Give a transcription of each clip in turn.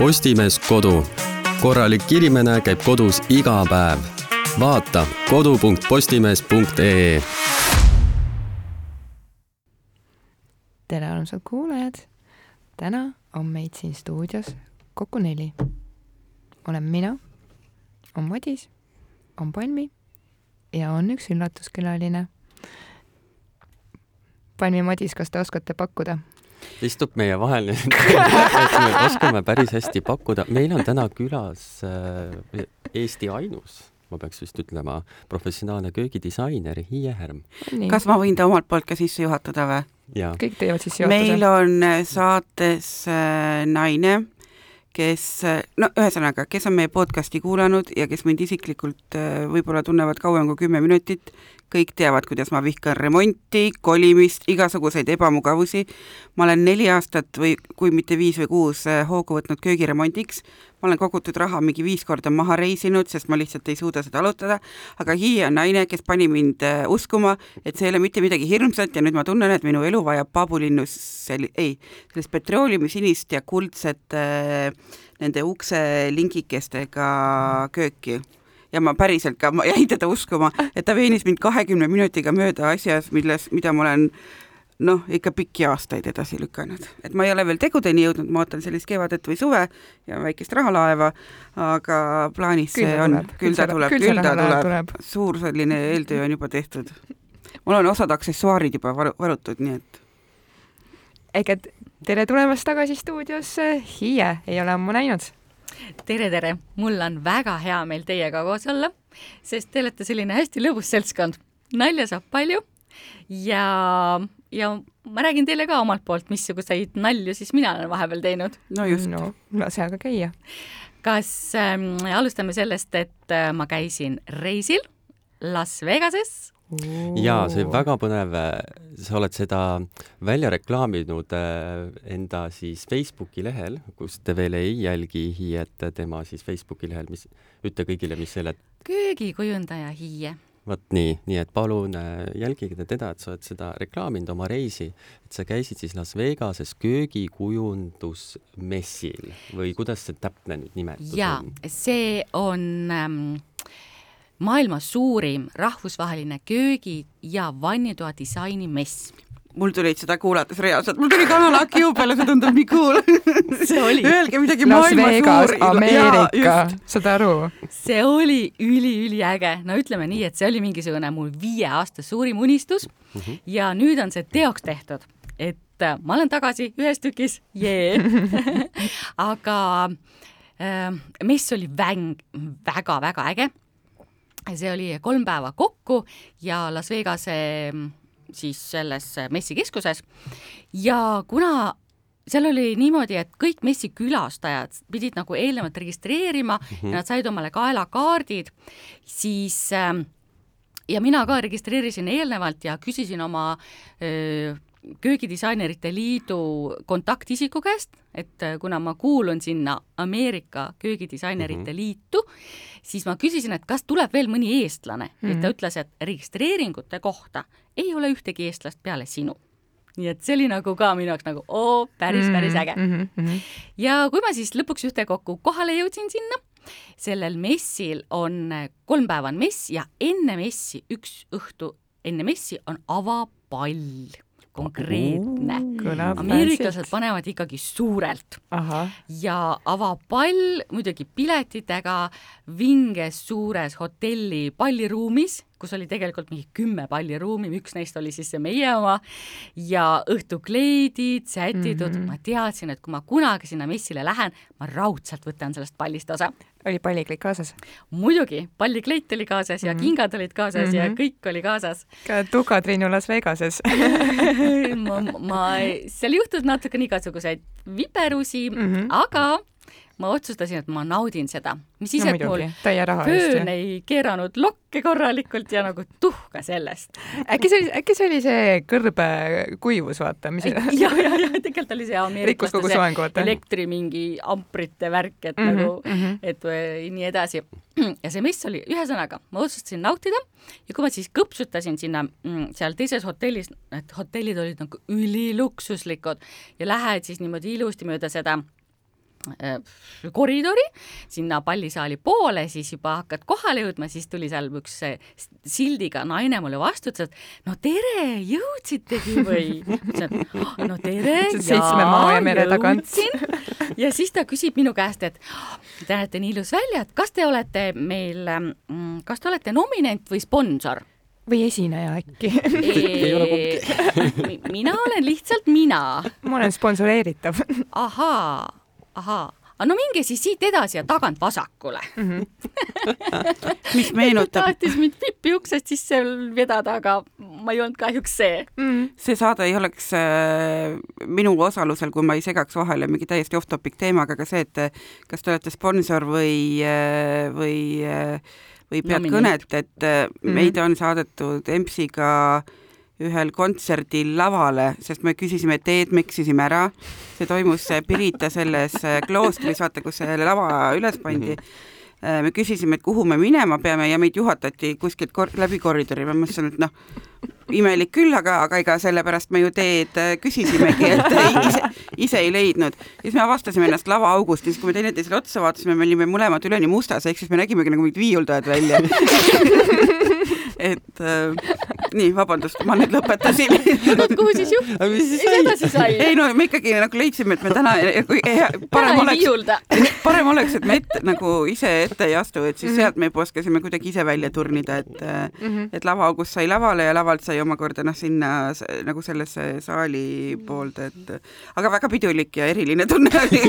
Postimees Kodu. korralik inimene käib kodus iga päev. vaata kodu.postimees.ee. tere, armsad kuulajad. täna on meid siin stuudios kokku neli. olen mina, on Madis, on Palmi ja on üks üllatuskülaline. Palmi, Madis, kas te oskate pakkuda? Istub meie vahel et me oskame päris hästi pakkuda. meil on täna külas äh, Eesti ainus, ma peaks vist ütlema, professionaalne köögidisainer Hiie Härm. kas ma võin ta omalt poolt ka sisse juhatada või? kõik teevad sissejuhatuse. meil on äh, saates äh, naine, kes, no ühesõnaga, kes on meie podcasti kuulanud ja kes mind isiklikult võib-olla tunnevad kauem kui kümme minutit, kõik teavad, kuidas ma vihkan remonti, kolimist, igasuguseid ebamugavusi. ma olen neli aastat või kui mitte viis või kuus eh, hoogu võtnud köögiremondiks. ma olen kogutud raha mingi viis korda maha reisinud, sest ma lihtsalt ei suuda seda alutada, aga Hiie on naine, kes pani mind eh, uskuma, et see ei ole mitte midagi hirmsat ja nüüd ma tunnen, et minu elu vajab paabulinnus sel-, ei, sellist petrooleumusinist ja kuldset äh, nende ukselingikestega kööki ja ma päriselt ka, ma jäin teda uskuma, et ta veenis mind kahekümne minutiga mööda asjas, milles, mida ma olen noh, ikka pikki aastaid edasi lükanud. et ma ei ole veel tegudeni jõudnud, ma ootan sellist kevadet või suve ja väikest rahalaeva, aga plaanis Küll see on, küll ta tuleb, Küll ta tuleb, tuleb. suur selline eeltöö on juba tehtud. mul on osad aksessuaarid juba varu, varutud, nii et ehk et tere tulemast tagasi stuudiosse, Hiie ei ole ammu näinud. Tere, tere, mul on väga hea meel teiega koos olla, sest te olete selline hästi lõbus seltskond. nalja saab palju ja, ja ma räägin teile ka omalt poolt, missuguseid nalju siis mina olen vahepeal teinud. no just no. lase aga käia. kas ähm, alustame sellest, et äh, ma käisin reisil Las Vegases ja see väga põnev, sa oled seda välja reklaaminud äh, enda siis Facebooki lehel, kus te veel ei jälgi Hiiet, tema siis Facebooki lehel, mis, ütle kõigile, mis selle, köögikujundaja Hiie. vot nii, nii et palun äh, jälgige teda, et sa oled seda reklaaminud oma reisi, et sa käisid siis Las Vegases köögikujundusmessil või kuidas see täpne nüüd nimetus on? see on ähm, maailma suurim rahvusvaheline köögi- ja vannitoa disainimess mul tulid seda kuulates reaalselt, mul tuli kanalakk jõu peale, see tundub nii cool. see oli Öelge midagi Las maailma Vegas, suuri. Ameerika, saad aru? see oli üliüliäge, no ütleme nii, et see oli mingisugune mul viie aasta suurim unistus mm -hmm. ja nüüd on see teoks tehtud, et äh, ma olen tagasi ühes tükis, jee aga äh, mess oli väng, väga-väga äge. See oli kolm päeva kokku ja Las Vegase siis selles messikeskuses ja kuna seal oli niimoodi, et kõik messi külastajad pidid nagu eelnevalt registreerima mm -hmm. ja nad said omale kaelakaardid, siis äh, ja mina ka registreerisin eelnevalt ja küsisin oma öö, köögidisainerite liidu kontaktisiku käest, et äh, kuna ma kuulun sinna Ameerika köögidisainerite mm -hmm. liitu, siis ma küsisin, et kas tuleb veel mõni eestlane mm, -hmm. et ta ütles, et registreeringute kohta ei ole ühtegi eestlast peale sinu nii et see oli nagu ka minu jaoks nagu oo, päris, päris äge mm. -hmm. ja kui ma siis lõpuks ühtekokku kohale jõudsin sinna, sellel messil on kolm päeva on mess ja enne messi, üks õhtu enne messi on avapall konkreetne. ameeriklased panevad ikkagi suurelt Ahah. ja avapall muidugi piletitega vinges suures hotelli palliruumis, kus oli tegelikult mingi kümme palliruumi, üks neist oli siis see meie oma ja õhtukleidid, sätitud mm, -hmm. ma teadsin, et kui ma kunagi sinna messile lähen, ma raudselt võtan sellest pallist osa. oli pallikleit kaasas? muidugi, pallikleit oli kaasas ja mm -hmm. kingad olid kaasas mm -hmm. ja kõik oli kaasas ka Tuka-Triinu Las Vegases ma, ma, seal juhtus natukene igasuguseid viperusi mm, -hmm. aga ma otsustasin, et ma naudin seda, mis siis no, et mul föön ei keeranud lokke korralikult ja nagu tuhka sellest. äkki see oli, äkki see oli see kõrbekuivus, vaata, mis ja, ja, ja tegelikult oli see ameeriklaste vaata. elektri mingi amprite värk, et mm -hmm, nagu mhm. et või nii edasi. ja see mess oli, ühesõnaga, ma otsustasin nautida ja kui ma siis kõpsutasin sinna mm, seal teises hotellis, need hotellid olid nagu üliluksuslikud ja lähed siis niimoodi ilusti mööda seda koridori sinna pallisaali poole, siis juba hakkad kohale jõudma, siis tuli seal üks äh, sildiga naine mulle vastu, ütles, et no tere, jõudsitegi või? oh, no tere, seitsme maa ja siis ta küsib minu käest, et te näete nii ilus välja, et kas te olete meil, mm, kas te olete nominent või sponsor? või esineja äkki Ei ole kumbki. mina olen lihtsalt mina. ma olen sponsoreeritav ahaa, ahaa, aga no minge siis siit edasi ja tagant vasakule mm. -hmm. mis meenutab, tahtis mind pipi uksest sisse vedada, aga ma ei olnud kahjuks see Mm. see saade ei oleks äh, minu osalusel, kui ma ei segaks vahele mingi täiesti off-topic teemaga, aga see, et äh, kas te olete sponsor või äh,, või äh, või pead Nominent. kõnet, et äh, Mhm. meid on saadetud EMS-iga ühel kontserdil lavale, sest me küsisime teed, me eksisime ära. see toimus äh, Pirita selles äh, kloostris, vaata, kus see lava üles pandi mm. -hmm. me küsisime, et kuhu me minema peame ja meid juhatati kuskilt kor läbi koridori, ma mõtlesin, et noh, imelik küll, aga, aga ega sellepärast me ju teed küsisimegi, et ise, ise ei leidnud. ja siis me avastasime ennast lavaaugust ja siis, kui me teineteisele otsa vaatasime, me olime mõlemad üleni mustas, ehk siis me nägimegi nagu mingid viiuldajad välja et nii, vabandust, ma nüüd lõpetasin. Vot kuhu siis juht- mis edasi sai? Ei no me ikkagi nagu leidsime, et me täna, kui hea- täna parem oleks, parem oleks, et me ette nagu ise ette ei astu, et siis sealt me oskasime kuidagi ise välja turnida, et Mm -hmm. et lavaaugust sai lavale ja lavalt sai omakorda noh, sinna nagu sellesse saali poolde, et aga väga pidulik ja eriline tunne oli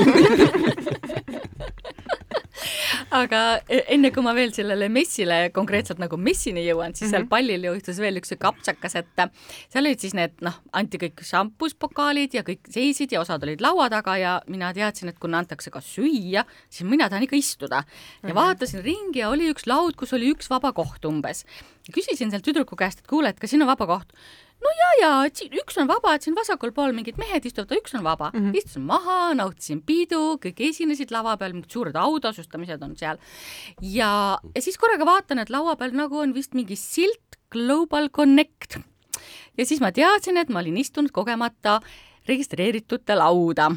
aga e- enne kui ma veel sellele messile konkreetselt nagu messini jõuan, siis mm -hmm. seal pallil juhtus veel üks sihuke apsakas, et seal olid siis need noh, anti kõik šampuspokaalid ja kõik seisid ja osad olid laua taga ja mina teadsin, et kuna antakse ka süüa, siis mina tahan ikka istuda. ja vaatasin ringi ja oli üks laud, kus oli üks vaba koht umbes. küsisin sealt tüdruku käest, et kuule, et kas siin on vaba koht no ja, ja siin üks on vaba, et siin vasakul pool mingid mehed istuvad, üks on vaba mm. -hmm. istusin maha, nautisin pidu, kõik esinesid lava peal, mingid suured autasustamised on seal. ja, ja siis korraga vaatan, et laua peal nagu on vist mingi silt Global Connect. ja siis ma teadsin, et ma olin istunud kogemata registreeritute lauda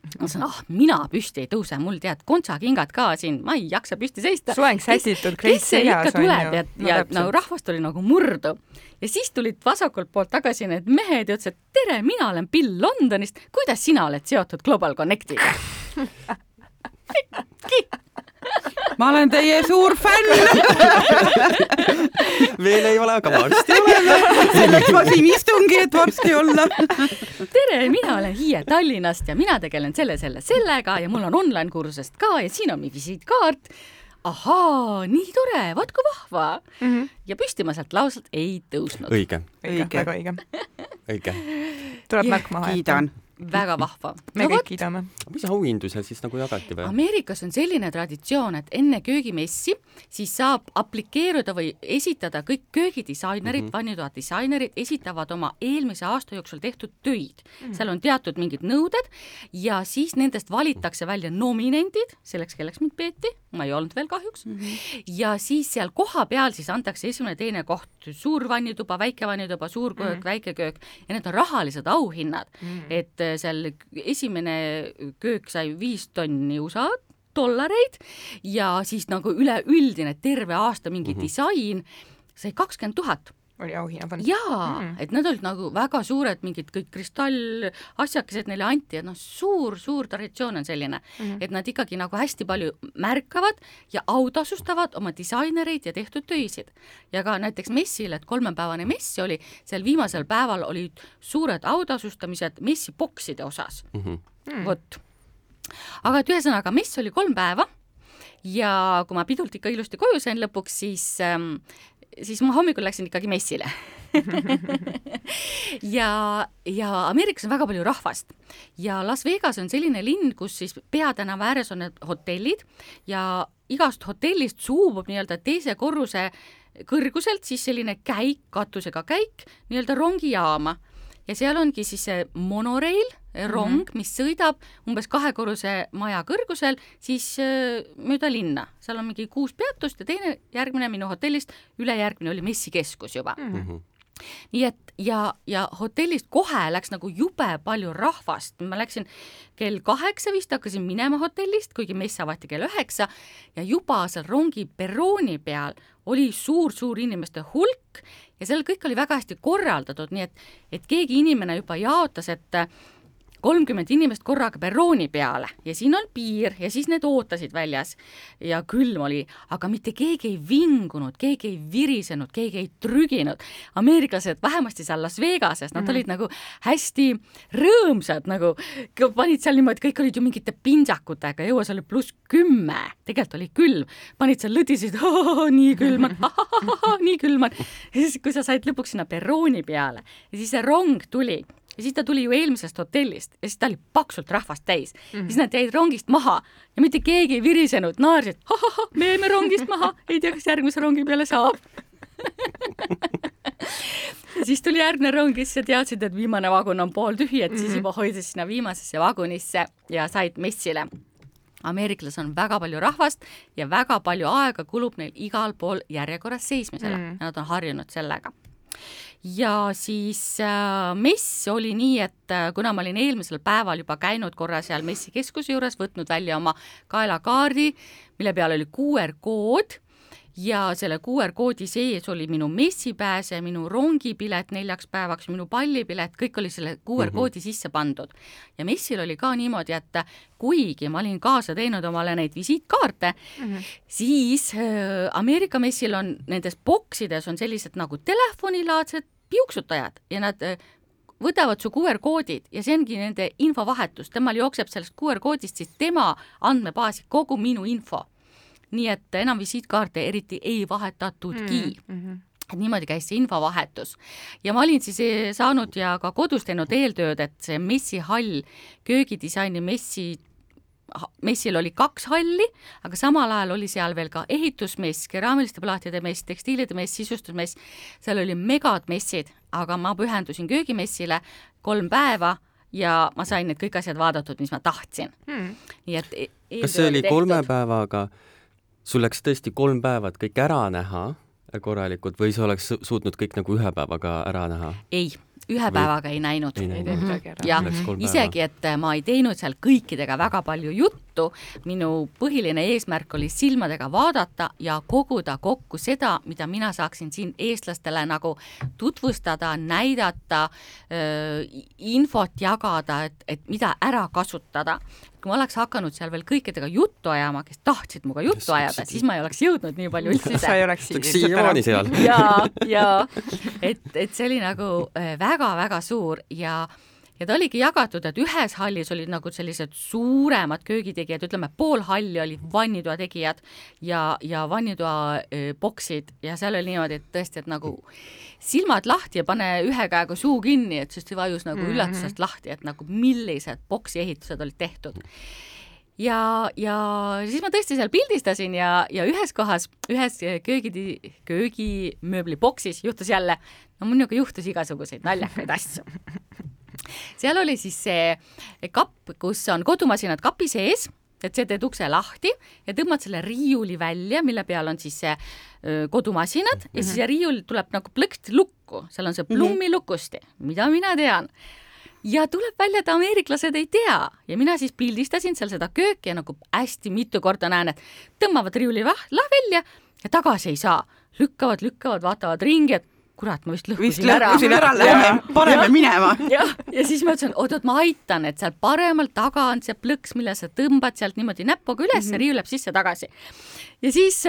ma mõtlesin, ah, mina püsti ei tõuse, mul tead kontsakingad ka siin, ma ei jaksa püsti seista. soeng sätitud kes see ikka tuleb? ja, ja nagu rahvast oli nagu murdu. ja siis tulid vasakult poolt tagasi need mehed ja ütlesid, tere, mina olen Bill Londonist, kuidas sina oled seotud Global Connectiga? ma olen teie suur fänn, veel ei ole, aga varsti oleme. selleks ma siin istungi, et varsti olla. tere, mina olen Hiie Tallinnast ja mina tegelen selle, selle, sellega ja mul on online kursusest ka ja siin on mu visiitkaart. ahaa, nii tore, vaat kui vahva mm. -hmm. ja püsti ma sealt lauselt ei tõusnud. õige, õige, väga õige. õige. tuleb märk maha kiidan. Väga vahva. me kõik kiidame. mis auhindu seal siis nagu jagati või? Ameerikas on selline traditsioon, et enne köögimessi siis saab aplikeeruda või esitada kõik köögidisainerid mm, Mhm. -hmm. vannitoa disainerid esitavad oma eelmise aasta jooksul tehtud töid mm. -hmm. seal on teatud mingid nõuded ja siis nendest valitakse välja nominendid, selleks, kelleks mind peeti, ma ei olnud veel kahjuks mm, -hmm. ja siis seal kohapeal siis antakse esimene, teine koht, suur vannituba, väike vannituba, suur köök mm, -hmm. väike köök ja need on rahalised auhinnad mm., et äh, seal esimene köök sai viis tonni USA dollareid ja siis nagu üleüldine terve aasta mingi mm. -hmm. disain sai kakskümmend tuhat oli auhinnafond. jaa Mm. et need olid nagu väga suured mingid kõik kristallasjakesed neile anti ja noh, suur-suur traditsioon on selline mm. -hmm. et nad ikkagi nagu hästi palju märkavad ja autasustavad oma disainereid ja tehtud töisid. ja ka näiteks messil, et kolmepäevane mess oli, seal viimasel päeval olid suured autasustamised messibokside osas Mhm. Mm. vot. aga et ühesõnaga mess oli kolm päeva ja kui ma pidult ikka ilusti koju sain lõpuks, siis ähm, siis ma hommikul läksin ikkagi messile. Ja, ja Ameerikas on väga palju rahvast. Ja Las Vegas on selline linn, kus siis peatänava ääres on need hotellid ja igast hotellist suubub nii-öelda teise korruse kõrguselt siis selline käik, katusega käik nii-öelda rongijaama ja seal ongi siis see monorail, rong mm, -hmm. mis sõidab umbes kahe korruse maja kõrgusel siis äh, mööda linna, seal on mingi kuus peatust ja teine järgmine minu hotellist, ülejärgmine oli messikeskus juba Mhm. Mhm. nii et ja, ja hotellist kohe läks nagu jube palju rahvast, ma läksin kell kaheksa vist hakkasin minema hotellist, kuigi mess avati kell üheksa ja juba seal rongi perrooni peal oli suur-suur inimeste hulk ja seal kõik oli väga hästi korraldatud, nii et, et keegi inimene juba jaotas, et kolmkümmend inimest korraga perrooni peale ja siin on piir ja siis need ootasid väljas ja külm oli, aga mitte keegi ei vingunud, keegi ei virisenud, keegi ei trüginud. ameeriklased, vähemasti seal Las Vegases, nad mm -hmm. olid nagu hästi rõõmsad, nagu panid seal niimoodi, kõik olid ju mingite pintsakutega, õues oli pluss kümme, tegelikult oli külm, panid seal lõdisid, nii külm on, nii külm on. ja siis, kui sa said lõpuks sinna perrooni peale ja siis see rong tuli ja siis ta tuli ju eelmisest hotellist ja siis ta oli paksult rahvast täis mm. -hmm. siis nad jäid rongist maha ja mitte keegi ei virisenud, naersid, me jäime rongist maha, ei tea, kas järgmise rongi peale saab siis tuli järgmine rong, kes teadsid, et viimane vagun on pooltühi, et siis mhm. juba hoidsid sinna viimasesse vagunisse ja said messile. ameeriklased on väga palju rahvast ja väga palju aega kulub neil igal pool järjekorras seismisele mm. ja nad on harjunud sellega ja siis äh, mess oli nii, et äh, kuna ma olin eelmisel päeval juba käinud korra seal messi keskuse juures, võtnud välja oma kaelakaardi, mille peal oli QR kood ja selle QR koodi sees oli minu messipääse, minu rongipilet neljaks päevaks, minu pallipilet, kõik oli selle QR koodi mm -hmm. sisse pandud. ja messil oli ka niimoodi, et kuigi ma olin kaasa teinud omale neid visiitkaarte mm, -hmm. siis äh, Ameerika messil on nendes boksides on sellised nagu telefonilaadsed piuksutajad ja nad äh, võtavad su QR koodid ja see ongi nende infovahetus, temal jookseb sellest QR koodist siis tema andmebaasi kogu minu info nii et enam visiitkaarte eriti ei vahetatudki. Mm. -hmm et niimoodi käis see infovahetus. Ja ma olin siis eh, saanud ja ka kodus teinud eeltööd, et see messihall, köögidisaini messi messil oli kaks halli, aga samal ajal oli seal veel ka ehitusmess, keraamiliste plaatide mess, tekstiilide mess, sisustusmess, seal oli megad messid, aga ma pühendusin köögimessile kolm päeva ja ma sain need kõik asjad vaadatud, mis ma tahtsin. Hmm.. nii et e kas see oli tehtud. kolme päevaga äh, sul läks tõesti kolm päeva, et kõik ära näha korralikult või sa oleks suutnud kõik nagu ühe päevaga ära näha? ei, ühe või... päevaga ei näinud. jah, isegi, et ma ei teinud seal kõikidega väga palju juttu, minu põhiline eesmärk oli silmadega vaadata ja koguda kokku seda, mida mina saaksin siin eestlastele nagu tutvustada, näidata, infot jagada, et, et mida ära kasutada kui ma oleks hakanud seal veel kõikidega juttu ajama, kes tahtsid minuga juttu ajada, siis ma ei oleks jõudnud nii palju üldse. sa ei oleks siiamaani seal. ja, ja et, et see oli nagu väga-väga äh, suur ja ja ta oligi jagatud, et ühes hallis olid nagu sellised suuremad köögitegijad, ütleme pool halli olid vannitoa tegijad ja, ja vannitoa boksid. Ja seal oli niimoodi, et tõesti, et nagu silmad lahti ja pane ühe käega suu kinni, et siis vajus nagu mm -hmm. üllatusest lahti, et nagu millised boksi ehitused olid tehtud. Ja, ja siis ma tõesti seal pildistasin ja, ja ühes kohas, ühes köögi, köögimööbli boksis juhtus jälle, no minuga juhtus igasuguseid naljakaid asju seal oli siis see kapp, kus on kodumasinad kapi sees, et see teed ukse lahti ja tõmbad selle riiuli välja, mille peal on siis see kodumasinad. Mm -hmm. ja siis see riiul tuleb nagu plõksti lukku, seal on see mhm. plummilukusti, mida mina tean. Ja tuleb välja, et ameeriklased ei tea. Ja mina siis pildistasin seal seda kööki ja nagu hästi mitu korda näen, et tõmbavad riiuli lah välja ja tagasi ei saa, lükkavad, lükkavad, vaatavad ringi, et kurat, ma vist lõhkusin ära. vist lõhkusin ära, lähme, paneme ja, minema. jah, ja siis ma ütlesin, oot-oot, ma aitan, et seal paremal taga on see plõks, mille sa tõmbad sealt niimoodi näpuga üles mm, -hmm. riiul läheb sisse-tagasi. ja siis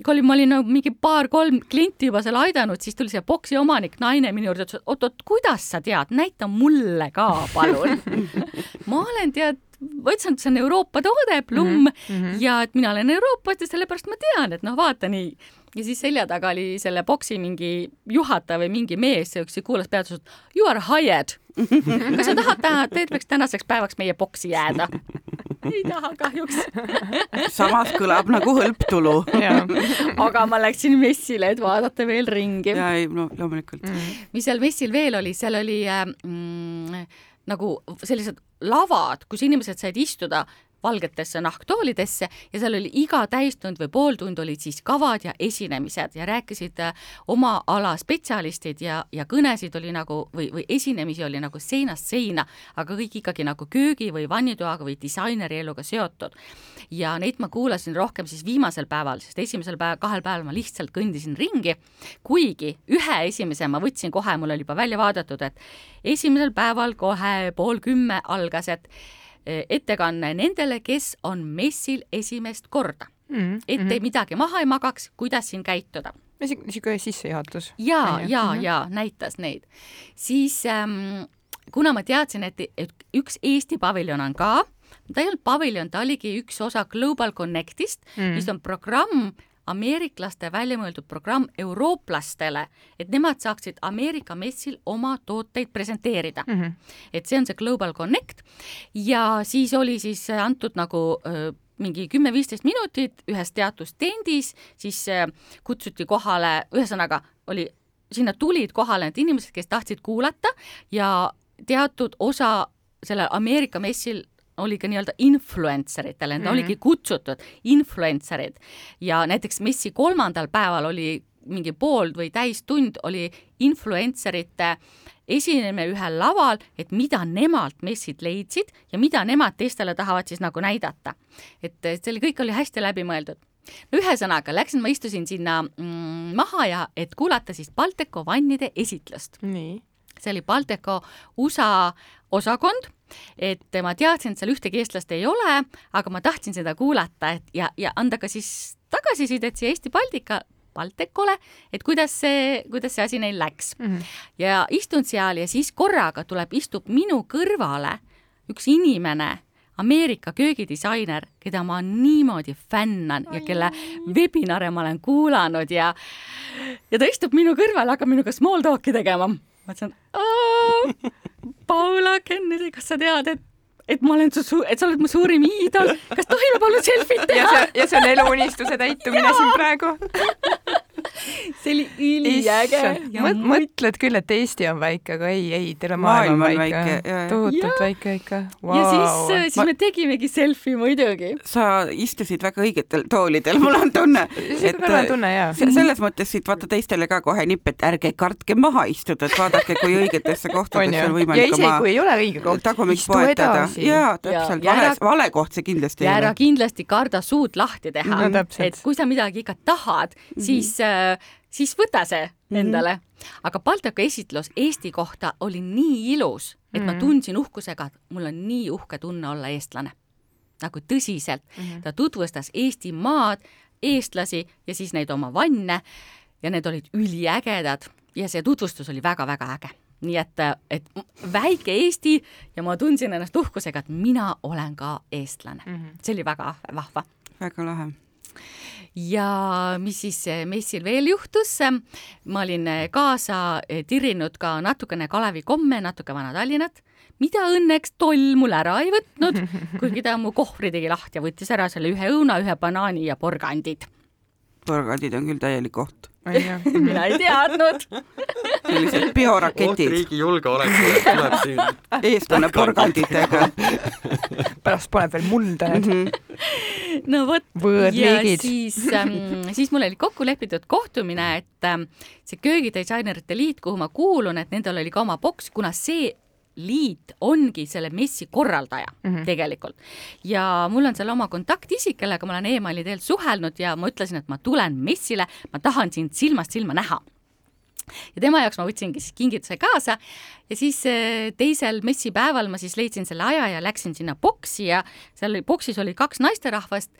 kui oli, ma olin nagu mingi paar-kolm klienti juba seal aidanud, siis tuli see boksi omanik, naine minu juurde, ütles, oot-oot, kuidas sa tead, näita mulle ka, palun ma olen tead ma ütlesin, et see on Euroopa toode, plumm mm -hmm. ja et mina olen Euroopast ja sellepärast ma tean, et noh, vaata nii ja siis selja taga oli selle boksi mingi juhataja või mingi mees, kes kuulas pealt, you are hired. kas sa tahad täna, terveks tänaseks päevaks meie boksi jääda? ei taha kahjuks samas kõlab nagu hõlptulu aga ma läksin messile, et vaadata veel ringi. ja ei, no loomulikult mm. mis seal messil veel oli, seal oli äh, mm, nagu sellised lavad, kus inimesed said istuda valgetesse nahktoolidesse ja seal oli iga täistund või pooltund olid siis kavad ja esinemised ja rääkisid äh, oma ala spetsialistid ja, ja kõnesid oli nagu või, või esinemisi oli nagu seinast seina, aga kõik ikkagi nagu köögi või vannitoaga või disaineri eluga seotud. ja neid ma kuulasin rohkem siis viimasel päeval, sest esimesel päeval, kahel päeval ma lihtsalt kõndisin ringi, kuigi ühe esimese ma võtsin kohe, mul oli juba välja vaadatud, et esimesel päeval kohe pool kümme algas, et ettekanne nendele, kes on messil esimest korda mm. -hmm. et ei midagi maha ei magaks, kuidas siin käituda. niisugune sissejuhatus. ja, ja, ja näitas neid. siis ähm, kuna ma teadsin, et, et üks Eesti paviljon on ka, ta ei olnud paviljon, ta oligi üks osa Global Connectist mm, mis on programm, ameeriklaste välja mõeldud programm eurooplastele, et nemad saaksid Ameerika messil oma tooteid presenteerida mm. -hmm. et see on see Global Connect ja siis oli siis antud nagu öö, mingi kümme-viisteist minutit ühes teatud stendis, siis kutsuti kohale, ühesõnaga oli, sinna tulid kohale need inimesed, kes tahtsid kuulata ja teatud osa sellel Ameerika messil oli ka nii-öelda influenceritele, need mm -hmm. oligi kutsutud influencerid ja näiteks messi kolmandal päeval oli mingi pool või täistund oli influencerite esinemine ühel laval, et mida nemad messid leidsid ja mida nemad teistele tahavad siis nagu näidata. et see oli, kõik oli hästi läbimõeldud no ühesõnaga, läksin, ma istusin sinna mm, maha ja et kuulata siis Balteco vannide esitlust. see oli Balteco USA osakond et ma teadsin, et seal ühtegi eestlast ei ole, aga ma tahtsin seda kuulata, et ja, ja anda ka siis tagasisidet siia Eesti Baltika Baltekole, et kuidas see, kuidas see asi neil läks mm. -hmm. ja istun seal ja siis korraga tuleb, istub minu kõrvale üks inimene, Ameerika köögidisainer, keda ma niimoodi fännan ja kelle webinare ma olen kuulanud ja ja ta istub minu kõrval, hakkab minuga small talk'i tegema. Ma ütlesin, Paula Kennedy, kas sa tead, et et ma olen su, et sa oled mu suurim iidol, kas tohime palun selfit teha? ja see on eluunistuse täitumine siin praegu see oli üliäge. mõtled küll, et Eesti on väike, aga ei, ei, terve maailm, maailm on väike, väike, tohutult ja. väike ikka wow.. ja siis, äh, siis ma... me tegimegi selfie muidugi. sa istusid väga õigetel toolidel, mul on tunne. et äh, tunne, jaa. selles mõttes siit vaata teistele ka kohe nipp, et ärge kartke maha istuda, et vaadake, kui õigetesse kohtadesse on võimalik ja isegi kui ei ole õige koht, istu edasi. jaa, täpselt, vale, vale koht see kindlasti ei ole. ja ära kindlasti karda suud lahti teha no,. et kui sa midagi ikka tahad, siis mm -hmm siis võta see mhm. endale mm. -hmm. aga Baltaka esitlus Eesti kohta oli nii ilus, et mm -hmm. ma mhm. tundsin uhkusega, et mul on nii uhke tunne olla eestlane. nagu tõsiselt mm. -hmm. ta tutvustas Eestimaad, eestlasi ja siis neid oma vanne ja need olid üliägedad ja see tutvustus oli väga-väga äge nii et, et väike Eesti ja ma tundsin ennast uhkusega, et mina olen ka eestlane mm. -hmm. see oli väga vahva. väga lahe ja mis siis eh, messil veel juhtus, ma olin eh, kaasa eh, tirrinud ka natukene Kalevi komme, natuke Vana-Tallinnat, mida õnneks toll mul ära ei võtnud, kuigi ta mu kohvri tegi lahti ja võttis ära selle ühe õuna, ühe banaani ja porgandid. Porgandid on küll täielik oht mina ei teadnud sellised bioraketid. riigi julgeolekule tuleb siin eestlane porganditega pärast paneb veel mulda mm. -hmm. no vot. võõrliigid. siis ähm,, siis mul oli kokku lepitud kohtumine, et ähm, see köögidisainerite liit, kuhu ma kuulun, et nendel oli ka oma boks, kuna see liit ongi selle messi korraldaja mm -hmm. tegelikult. ja mul on seal oma kontaktisik, kellega ma olen emaili teel suhelnud ja ma ütlesin, et ma tulen messile, ma tahan sind silmast silma näha ja tema jaoks ma võtsingi siis kingituse kaasa ja siis eh, teisel messipäeval ma siis leidsin selle aja ja läksin sinna boksi ja seal boksis oli kaks naisterahvast,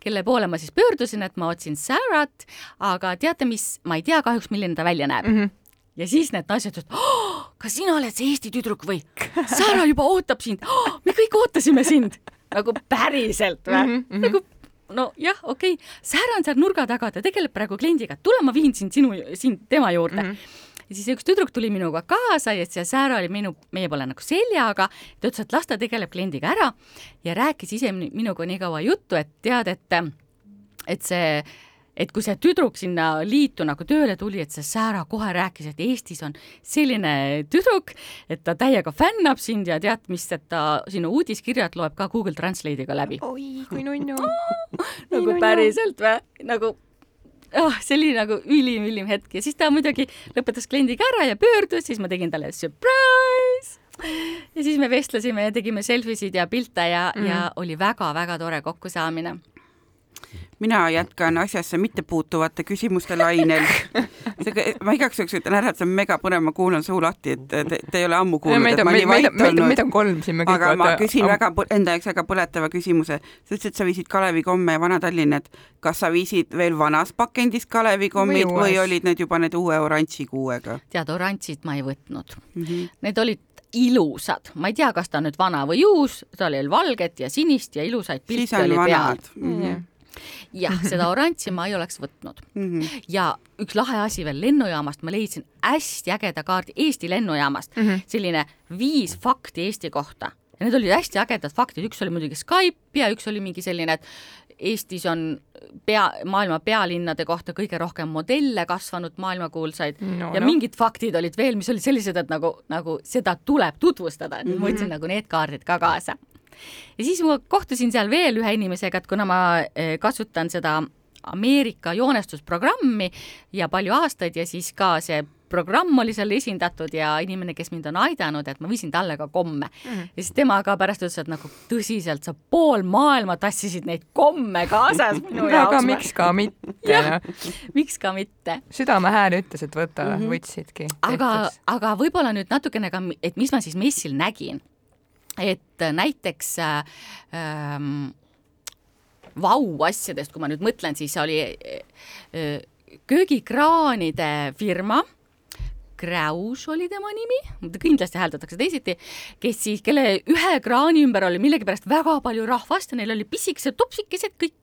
kelle poole ma siis pöördusin, et ma otsin Sarat, aga teate mis, ma ei tea kahjuks, milline ta välja näeb mm. -hmm ja siis need naised ütlesid oh,, kas sina oled see Eesti tüdruk või? Sara juba ootab sind oh,, me kõik ootasime sind. nagu päriselt või mm? -hmm. nagu nojah, okei okay., Sara on seal nurga taga, ta tegeleb praegu kliendiga, tule ma viin sind sinu, sind tema juurde mm. -hmm ja siis üks tüdruk tuli minuga kaasa ja see Säära oli minu, meie poole nagu seljaga, ta ütles, et las ta tegeleb kliendiga ära ja rääkis ise minuga nii kaua juttu, et tead, et, et see et kui see tüdruk sinna liitu nagu tööle tuli, et see Säära kohe rääkis, et Eestis on selline tüdruk, et ta täiega fännab sind ja tead mis, et ta sinu uudiskirjad loeb ka Google Translate'iga läbi. oi kui nunnu nagu päriselt või? nagu oh, see oli nagu ülim-ülim hetk ja siis ta muidugi lõpetas kliendiga ära ja pöördus, siis ma tegin talle surprise. ja siis me vestlesime ja tegime selfisid ja pilte ja mm., ja oli väga-väga tore kokkusaamine mina jätkan asjasse mittepuutuvate küsimuste lainel. ma igaks juhuks ütlen ära, et see on mega põnev, ma kuulan suu lahti, et te, te ei ole ammu kuulnud, et ma nii vait olnud. meid on kolm siin, aga ma küsin am... väga, enda jaoks väga põletava küsimuse. sa ütlesid, et sa viisid Kalevi komme ja Vana-Tallinna, et kas sa viisid veel vanas pakendis Kalevi kommid või, või olid need juba need uue oranži kuuega? tead, oranžid ma ei võtnud mm. -hmm. Need olid ilusad, ma ei tea, kas ta on nüüd vana või uus, tal oli valget ja sinist ja ilusaid pilte oli peal mm. -hmm jah, seda oranži ma ei oleks võtnud mm. -hmm. ja üks lahe asi veel lennujaamast, ma leidsin hästi ägeda kaardi Eesti lennujaamast mm, -hmm. selline viis fakti Eesti kohta ja need olid hästi ägedad faktid, üks oli muidugi Skype ja üks oli mingi selline, et Eestis on pea, maailma pealinnade kohta kõige rohkem modelle kasvanud, maailmakuulsaid no, ja no. mingid faktid olid veel, mis olid sellised, et nagu, nagu seda tuleb tutvustada, et mm -hmm. ma võtsin nagu need kaardid ka kaasa ja siis ma kohtusin seal veel ühe inimesega, et kuna ma eh, kasutan seda Ameerika joonestusprogrammi ja palju aastaid ja siis ka see programm oli seal esindatud ja inimene, kes mind on aidanud, et ma viisin talle ka komme mm. -hmm. ja siis tema ka pärast ütles, et nagu tõsiselt, sa pool maailma tassisid neid komme kaasas minu jaoks. aga miks ka mitte jah, miks ka mitte. südamehääl ütles, et võta mm, -hmm. võtsidki. aga, aga võib-olla nüüd natukene ka, et mis ma siis messil nägin et näiteks ähm, vau-asjadest, kui ma nüüd mõtlen, siis oli äh, köögikraanide firma Kraus oli tema nimi, kindlasti hääldatakse teisiti, kes siis, kelle ühe kraani ümber oli millegipärast väga palju rahvast ja neil oli pisikesed topsikesed kõik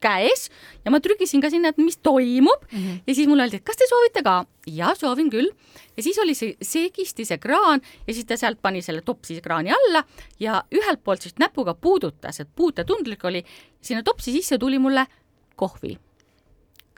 käes ja ma trügisin ka sinna, et mis toimub mm -hmm. ja siis mulle öeldi, et kas te soovite ka? ja soovin küll. ja siis oli see seegisti see kraan ja siis ta sealt pani selle topsi kraani alla ja ühelt poolt siis näpuga puudutas, et puutetundlik oli. sinna topsi sisse tuli mulle kohvi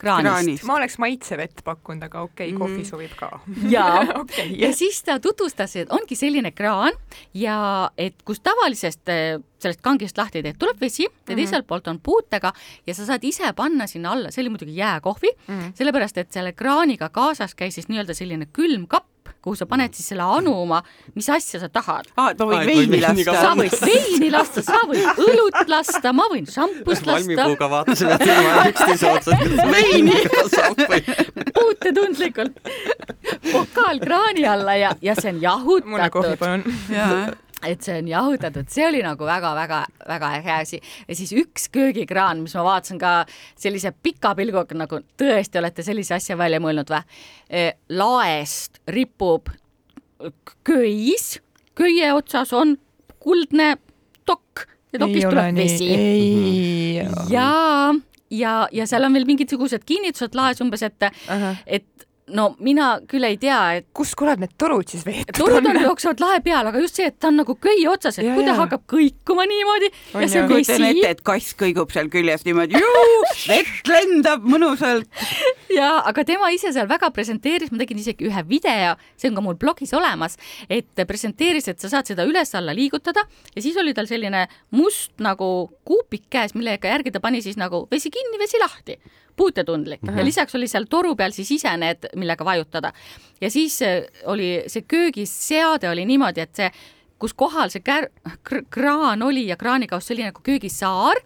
kraanist, kraanist.. ma oleks maitsevett pakkunud, aga okei okay, mm, kohvi sobib ka. ja okay, yeah. ja siis ta tutvustas, et ongi selline kraan ja et kus tavalisest eh, sellest kangist lahti teed, tuleb vesi ja mm -hmm. teiselt poolt on puutega ja sa saad ise panna sinna alla, see oli muidugi jääkohvi mm, -hmm. sellepärast et selle kraaniga kaasas käis siis nii-öelda selline külmkapp, kuhu sa paned siis selle anuma, mis asja sa tahad. aa, et ma võin veini lasta. sa võid veini lasta, sa võid õlut lasta, ma võin šampust lasta. valmipuuga vaatasime teema üksteise otsas. veini puutetundlikult pokaal kraani alla ja, ja see on jahutatud. mulle kohvi palun et see on jahutatud, see oli nagu väga-väga-väga äge asi ja siis üks köögikraan, mis ma vaatasin ka sellise pika pilguga, nagu tõesti olete sellise asja välja mõelnud või? E, laest ripub köis, köie otsas on kuldne dokk ja dokist tuleb vesi. ja, ja, ja seal on veel mingisugused kinnitused laes umbes, et uh, -huh. et no mina küll ei tea, et kus kurat need torud siis veetud torud on, jooksevad lae peal, aga just see, et ta on nagu köie otsas, et ja, kui ta hakkab kõikuma niimoodi on ja see vesi. kujutan ette, et kass kõigub seal küljes niimoodi, vett lendab mõnusalt. ja, aga tema ise seal väga presenteeris, ma tegin isegi ühe video, see on ka mul blogis olemas, et presenteeris, et sa saad seda üles-alla liigutada ja siis oli tal selline must nagu kuupik käes, millega järgi ta pani siis nagu vesi kinni, vesi lahti puutetundlik mm -hmm. ja lisaks oli seal toru peal siis ise need, millega vajutada. ja siis äh, oli see köögiseade oli niimoodi, et see, kus kohal see kär-, kraan oli ja kraanikauss oli nagu köögisaar,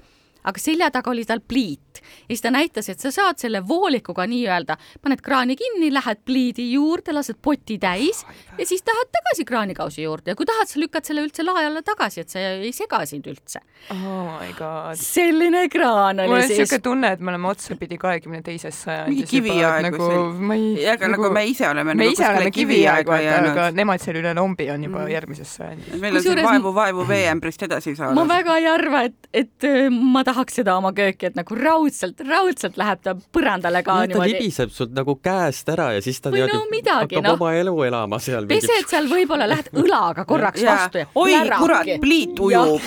aga selja taga oli tal pliit ja siis ta näitas, et sa saad selle voolikuga nii-öelda, paned kraani kinni, lähed pliidi juurde, lased poti täis ja siis tahad tagasi kraanikausi juurde ja kui tahad, sa lükkad selle üldse lae alla tagasi, et see ei sega sind üldse. oh my god. selline kraan oli mul on siis. niisugune tunne, et me oleme otsapidi kahekümne teises sajandis. mingi kiviaeg nagu, ma ei. ja, aga nagu, nagu me ise oleme. me nagu ise oleme kiviaega jäänud. aga nemad seal üle lombi on juba mm. järgmises sajandis. meil on siin vaevu-vaevu veeämbrist edasi saada. ma väga ei arva, et, et äh, ma tahaks seda oma kööki, et nagu raudselt raudselt, raudselt läheb ta põrandale ka ta niimoodi. libiseb sult nagu käest ära ja siis ta Või no midagi, hakkab noh. oma elu elama seal. pesed seal võib-olla, lähed õlaga korraks Jaa. vastu ja oi kurat, pliit ujub.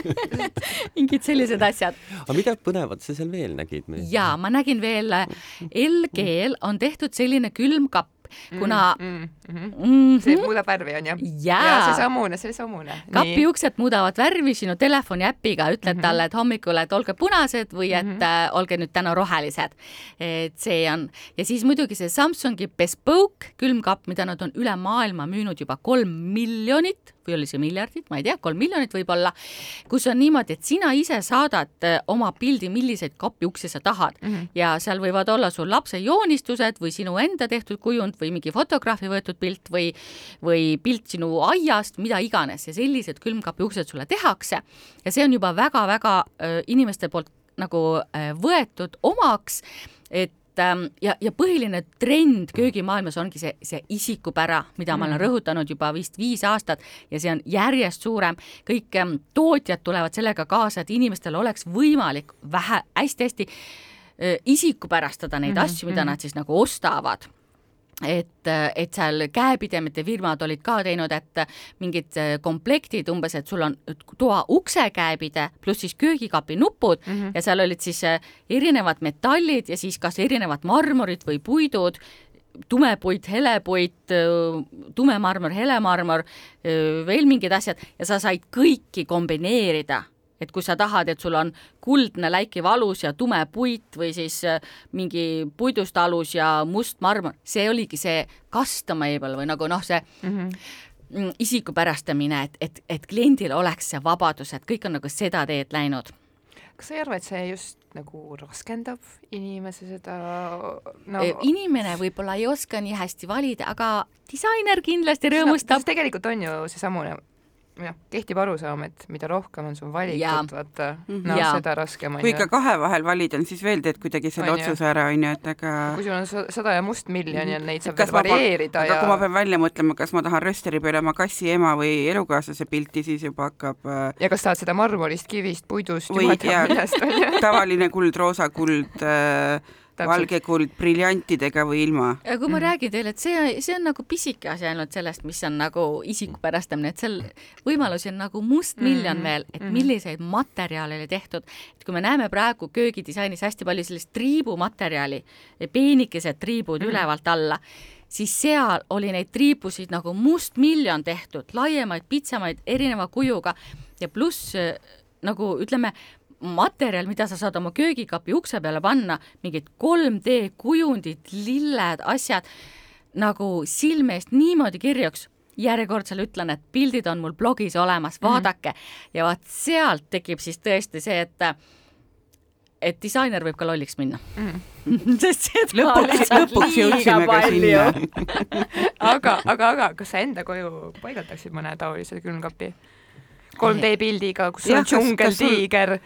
mingid sellised asjad. aga mida põnevat sa seal veel nägid? ja ma nägin veel, LG-l on tehtud selline külmkapp, kuna mm, mm, mm see -hmm, muudab värvi onju. Jaa. ja seesamune, seesamune. kapi uksed muudavad värvi sinu telefoni äpiga, ütled mm -hmm. talle, et hommikul, et olge punased või et mm -hmm. äh, olge nüüd täna rohelised. et see on ja siis muidugi see Samsungi Bespoke külmkapp, mida nad on üle maailma müünud juba kolm miljonit või oli see miljardit, ma ei tea, kolm miljonit võib-olla, kus on niimoodi, et sina ise saadad äh, oma pildi, milliseid kapiuksi sa tahad. Mm -hmm. ja seal võivad olla sul lapse joonistused või sinu enda tehtud kujund või mingi fotograafi võetud pilt või või pilt sinu aiast, mida iganes. Ja sellised külmkapi uksed sulle tehakse. Ja see on juba väga-väga äh, inimeste poolt nagu äh, võetud omaks, et ja, ja põhiline trend köögimaailmas ongi see, see isikupära, mida ma olen rõhutanud juba vist viis aastat ja see on järjest suurem. kõik ähm, tootjad tulevad sellega kaasa, et inimestel oleks võimalik vähe hästi-hästi äh, isikupärastada neid mm -hmm. asju, mida nad siis nagu ostavad et, et seal käepidemete firmad olid ka teinud, et mingid äh, komplektid umbes, et sul on toa ukse käepide pluss siis köögikapi nupud mm -hmm. ja seal olid siis äh, erinevad metallid ja siis kas erinevad marmorid või puidud tumepuit, helepuit, tumemarmor, helemarmor, veel mingid asjad ja sa said kõiki kombineerida et kui sa tahad, et sul on kuldne läikiv alus ja tume puit või siis äh, mingi puidust alus ja must marmor, see oligi see customable või nagu noh, see Mhm. mm -hmm. isikupärastamine, et, et, et kliendil oleks see vabadus, et kõik on nagu seda teed läinud. kas sa ei arva, et see just nagu raskendab inimese seda no, no,? inimene võib-olla ei oska nii hästi valida, aga disainer kindlasti rõõmustab no,. tegelikult on ju seesamune jah, kehtib arusaam, et mida rohkem on sul valikut, vaata, no Jaa. seda raskem on kui ikka kahe vahel valida on, siis veel teed kuidagi selle On otsuse ära, onju, et aga kui sul on sa- sada ja must miljon ja neid saab veel varieerida aga ja kui ma pean välja mõtlema, kas ma tahan rösteri peale oma kassi ema või elukaaslase pilti, siis juba hakkab äh, ja kas tahad seda marmorist, kivist, puidust, Või jumal teab millest on ju. tavaline kuld, roosa kuld äh,, valge kuld briljantidega või ilma. ja kui ma mm. räägin teile, et see, see on nagu pisike asi ainult sellest, mis on nagu isikupärastamine, et seal võimalusi on nagu mustmiljon mm. veel, et milliseid materjale oli tehtud. et kui me näeme praegu köögidisainis hästi palju sellist triibumaterjali, peenikesed triibud mm. ülevalt alla, siis seal oli neid triibusid nagu mustmiljon tehtud, laiemaid, pitsemaid, erineva kujuga ja pluss nagu ütleme, materjal, mida sa saad oma köögikapi ukse peale panna, mingid 3D kujundid, lilled, asjad nagu silme eest niimoodi kirjuks, järjekordsel ütlen, et pildid on mul blogis olemas, vaadake mm -hmm. ja vaat sealt tekib siis tõesti see, et et disainer võib ka lolliks minna mm. -hmm. sest seda lõpuks, lõpuks jõudsime ka sinna. aga, aga, aga kas sa enda koju paigaldasid mõne taolise külmkapi? 3D pildiga, kus on sul- džungeltiiger,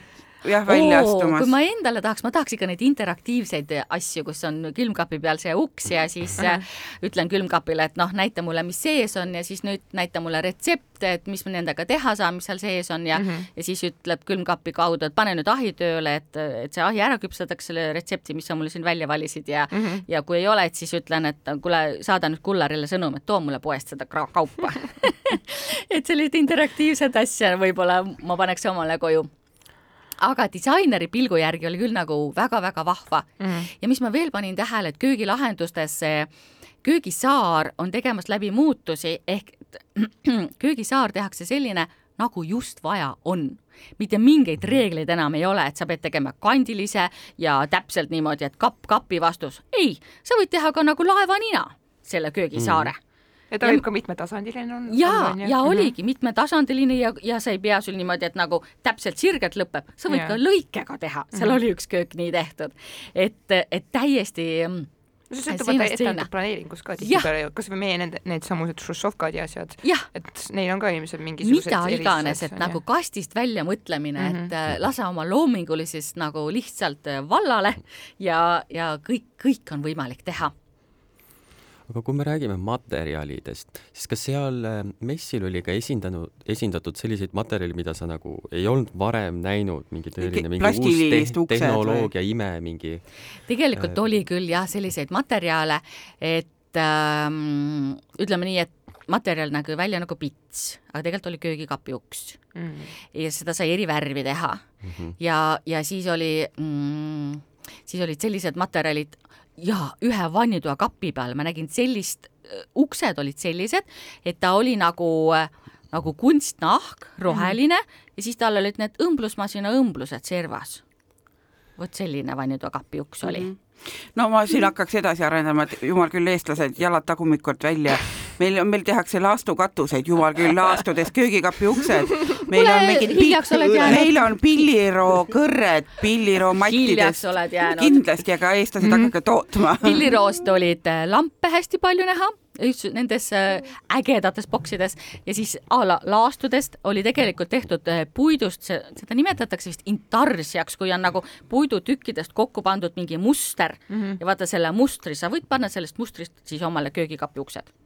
jah, välja Oo, astumas kui. ma endale tahaks, ma tahaks ikka neid interaktiivseid asju, kus on külmkapi peal see uks ja siis -huh. ütlen külmkapile, et noh, näita mulle, mis sees on ja siis nüüd näita mulle retsepte, et mis ma nendega teha saan, mis seal sees on ja uh, -huh. ja siis ütleb külmkapi kaudu, et pane nüüd ahi tööle, et, et see ahi ära küpsetaks selle retsepti, mis sa mulle siin välja valisid ja uh, -huh. ja kui ei ole, et siis ütlen, et kuule, saada nüüd kullarile sõnum, et too mulle poest seda kaupa et sellist interaktiivset asja võib-olla ma paneks omale koju aga disaineri pilgu järgi oli küll nagu väga-väga vahva mm. Ja mis ma veel panin tähele, et köögilahendustes see köögisaar on tegemas läbi muutusi ehk köögisaar tehakse selline, nagu just vaja on mitte mingeid reegleid enam ei ole, et sa pead tegema kandilise ja täpselt niimoodi, et kapp kapi vastus. ei, sa võid teha ka nagu laevanina selle köögisaare mm.. Ja ta Ja- võib ka mitmetasandiline on. ja, ja oligi mitmetasandiline ja, ja see ei pea sul niimoodi, et nagu täpselt sirgelt lõpeb, sa võid Jaa. ka lõikega teha, seal oli üks köök nii tehtud, et, et täiesti mm, no see sõltub vaata seina. etteantud planeeringust ka tihtipeale ju, kas või meie nende, need samused Hruštšovkad ja asjad, et neil on ka ilmselt mingisugused mida iganes, et on nagu kastist välja mõtlemine mm, Mhm. -hmm. et äh, lase oma loomingulises nagu lihtsalt äh, vallale ja, ja kõik, kõik on võimalik teha aga kui me räägime materjalidest, siis kas seal äh, messil oli ka esindanud, esindatud selliseid materjale, mida sa nagu ei olnud varem näinud, mingi tõeline mingi uus te tehnoloogia või? ime, mingi tegelikult äh... oli küll jah, selliseid materjale, et ähm, ütleme nii, et materjal nägi välja nagu pits, aga tegelikult oli köögikapi uks mm.. ja seda sai eri värvi teha mm. -hmm. ja, ja siis oli mm, siis olid sellised materjalid ja ühe vannitoa kapi peal ma nägin sellist, uksed olid sellised, et ta oli nagu, nagu kunstnahk, roheline mm ja siis tal olid need õmblusmasina õmblused servas. vot selline vannitoa kapi uks oli mm. -hmm no ma siin hakkaks edasi arendama, et jumal küll, eestlased, jalad tagumikult välja meil on, meil tehakse laastukatuseid, jumal küll, laastudes köögikapi uksed. meil on mingid, meil on pilliroo kõrred pilliroo mattides. kindlasti, aga eestlased mm -hmm. hakake tootma. pilliroost olid äh, lampe hästi palju näha just nendes äh, ägedates boksides ja siis a la laastudest oli tegelikult tehtud äh, puidust, seda nimetatakse vist intarsiaks, kui on nagu puidutükkidest kokku pandud mingi muster mm -hmm. ja vaata selle mustri, sa võid panna sellest mustrist siis omale köögikapi uksed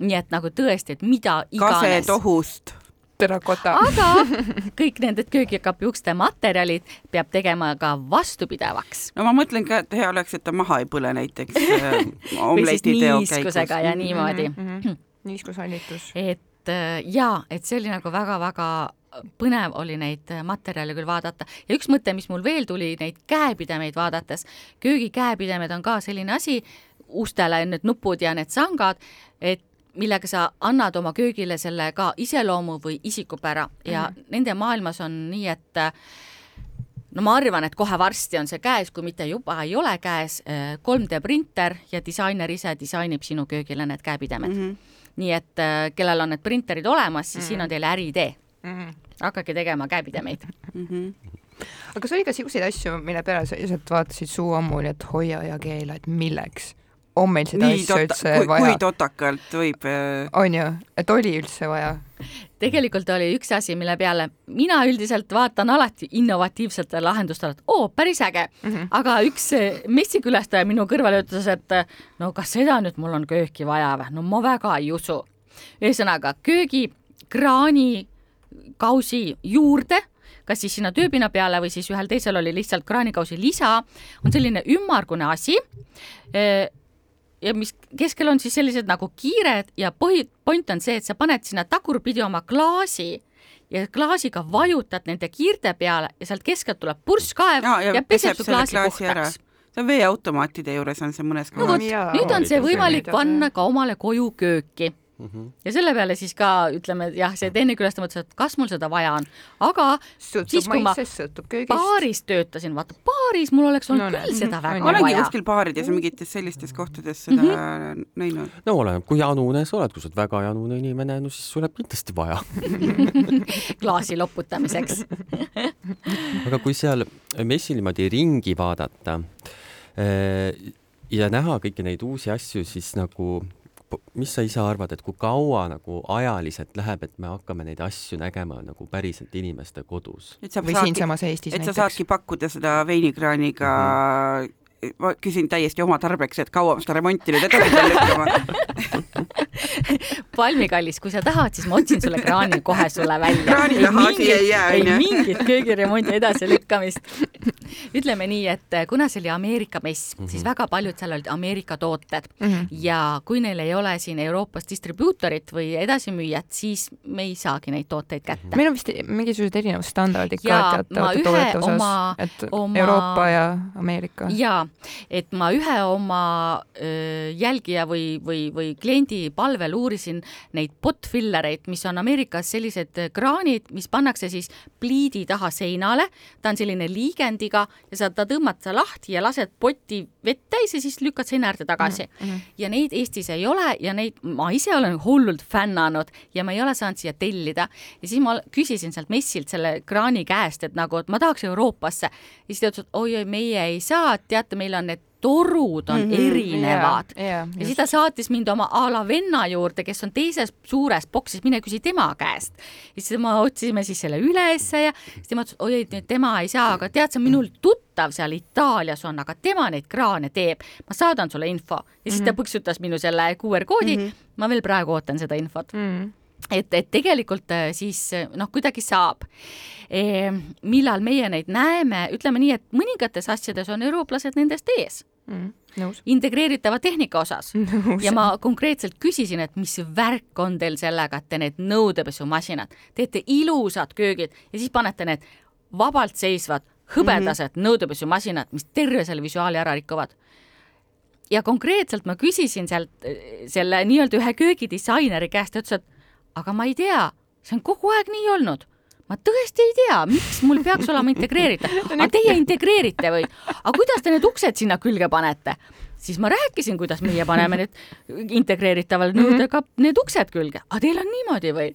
nii et nagu tõesti, et mida iganes. kasetohust terrakota. aga kõik need köögikapi ukste materjalid peab tegema ka vastupidavaks. no ma mõtlen ka, et hea oleks, et ta maha ei põle näiteks äh, omleti teo käigus. niiskusega ja niimoodi mm. -hmm. niiskushallitus. et äh, ja, et see oli nagu väga-väga põnev oli neid materjale küll vaadata ja üks mõte, mis mul veel tuli neid käepidemeid vaadates, köögikäepidemed on ka selline asi, ustele need nupud ja need sangad, et millega sa annad oma köögile selle ka iseloomu või isikupära ja mm -hmm. nende maailmas on nii, et no ma arvan, et kohe varsti on see käes, kui mitte juba ei ole käes, 3D äh, printer ja disainer ise disainib sinu köögile need käepidemed mm. -hmm. nii et äh, kellel on need printerid olemas, siis mm -hmm. siin on teile äriidee mm. -hmm. hakake tegema käepidemeid mm. -hmm aga kas oli ka siukseid asju, mille peale sa lihtsalt vaatasid suu ammuli, et hoia ja keela, et milleks? On meil seda Nii asja üldse kui, vaja? kui totakalt võib? Äh, on ju, et oli üldse vaja? tegelikult oli üks asi, mille peale mina üldiselt vaatan alati innovatiivsetele lahendustele, et oo, päris äge mm. -hmm. aga üks äh, messikülastaja minu kõrval ütles, et äh, no kas seda nüüd mul on kööki vaja või? no ma väga ei usu. ühesõnaga köögikraani kausi juurde kas siis sinna tööpinna peale või siis ühel teisel oli lihtsalt kraanikausi lisa, on selline ümmargune asi ja mis keskel on siis sellised nagu kiired ja põhi, point on see, et sa paned sinna tagurpidi oma klaasi ja klaasiga vajutad nende kiirte peale ja sealt keskelt tuleb purskkaev ja, ja, ja peseb su klaasi puhtaks. see on veeautomaatide juures on see mõnes kohas. no nüüd on see võimalik panna ka omale koju kööki mm. -hmm. ja selle peale siis ka ütleme, jah, see teine külastaja mõtles, et kas mul seda vaja on, aga sõltub siis, kui ma baaris töötasin, vaata baaris mul oleks olnud no, küll no, seda väga vaja. olengi kuskil baarides ja mingites sellistes kohtades seda mm -hmm. näinud. no oleneb, kui janune sa oled, kui sa oled väga janune inimene, no siis sul läheb kindlasti vaja klaasi loputamiseks aga kui seal messil niimoodi ringi vaadata eh, ja näha kõiki neid uusi asju, siis nagu mis sa ise arvad, et kui kaua nagu ajaliselt läheb, et me hakkame neid asju nägema nagu päriselt inimeste kodus? või siinsamas Eestis et näiteks? et sa saadki pakkuda seda veinikraaniga mm -hmm ma küsin täiesti oma tarbeks, et kaua ma seda remonti nüüd edasi pean lükkama palmikallis, kui sa tahad, siis ma otsin sulle kraani kohe sulle välja. kraani taha asi ei jää, onju. ei mingit köögiremondi edasilükkamist. ütleme nii, et kuna see oli Ameerika mess mm, -hmm. siis väga paljud seal olid Ameerika tooted mm -hmm. ja kui neil ei ole siin Euroopas distribuutorit või edasimüüjat, siis me ei saagi neid tooteid kätte. meil on vist mingisugused erinevad standardid ka teatavate toodete osas, et oma... Euroopa ja Ameerika. jaa, et ma ühe oma jälgija või, või, või kliendi palvel uurisin neid botfillereid, mis on Ameerikas sellised kraanid, mis pannakse siis pliidi taha seinale, ta on selline liigendiga ja sa, ta tõmbad sa lahti ja lased poti vett täis ja siis lükkad seina äärde tagasi mm. -hmm. ja neid Eestis ei ole ja neid ma ise olen hullult fännanud ja ma ei ole saanud siia tellida. ja siis ma küsisin sealt messilt selle kraani käest, et nagu, et ma tahaks Euroopasse. ja siis ta ütles, et oi-oi, meie ei saa, teate, meil on need torud on mm -hmm. erinevad jaa, ja just. siis ta saatis mind oma a la venna juurde, kes on teises suures boksis, mine küsi tema käest. ja siis me otsisime siis selle ülesse ja siis tema ütles, oi, et nüüd tema ei saa, aga tead, see on minul tuttav seal Itaalias on, aga tema neid kraane teeb. ma saadan sulle info ja siis mm -hmm. ta põksutas minu selle QR koodi mm. -hmm. ma veel praegu ootan seda infot mm. Et, et tegelikult äh, siis äh, noh, kuidagi saab e,. millal meie neid näeme, ütleme nii, et mõningates asjades on eurooplased nendest ees Mm. nõus. integreeritava tehnika osas ja ma konkreetselt küsisin, et mis värk on teil sellega, et te need nõudepesumasinad teete ilusad köögid ja siis panete need vabalt seisvad hõbedased mm -hmm. nõudepesumasinad, mis terve selle visuaali ära rikuvad. ja konkreetselt ma küsisin sealt eh, selle nii-öelda ühe köögidisaineri käest, ta ütles, et aga ma ei tea, see on kogu aeg nii olnud ma tõesti ei tea, miks mul peaks olema integreeritav. aga teie integreerite või? aga kuidas te need uksed sinna külge panete? siis ma rääkisin, kuidas meie paneme need integreeritavale nõudega need uksed külge. aga teil on niimoodi või?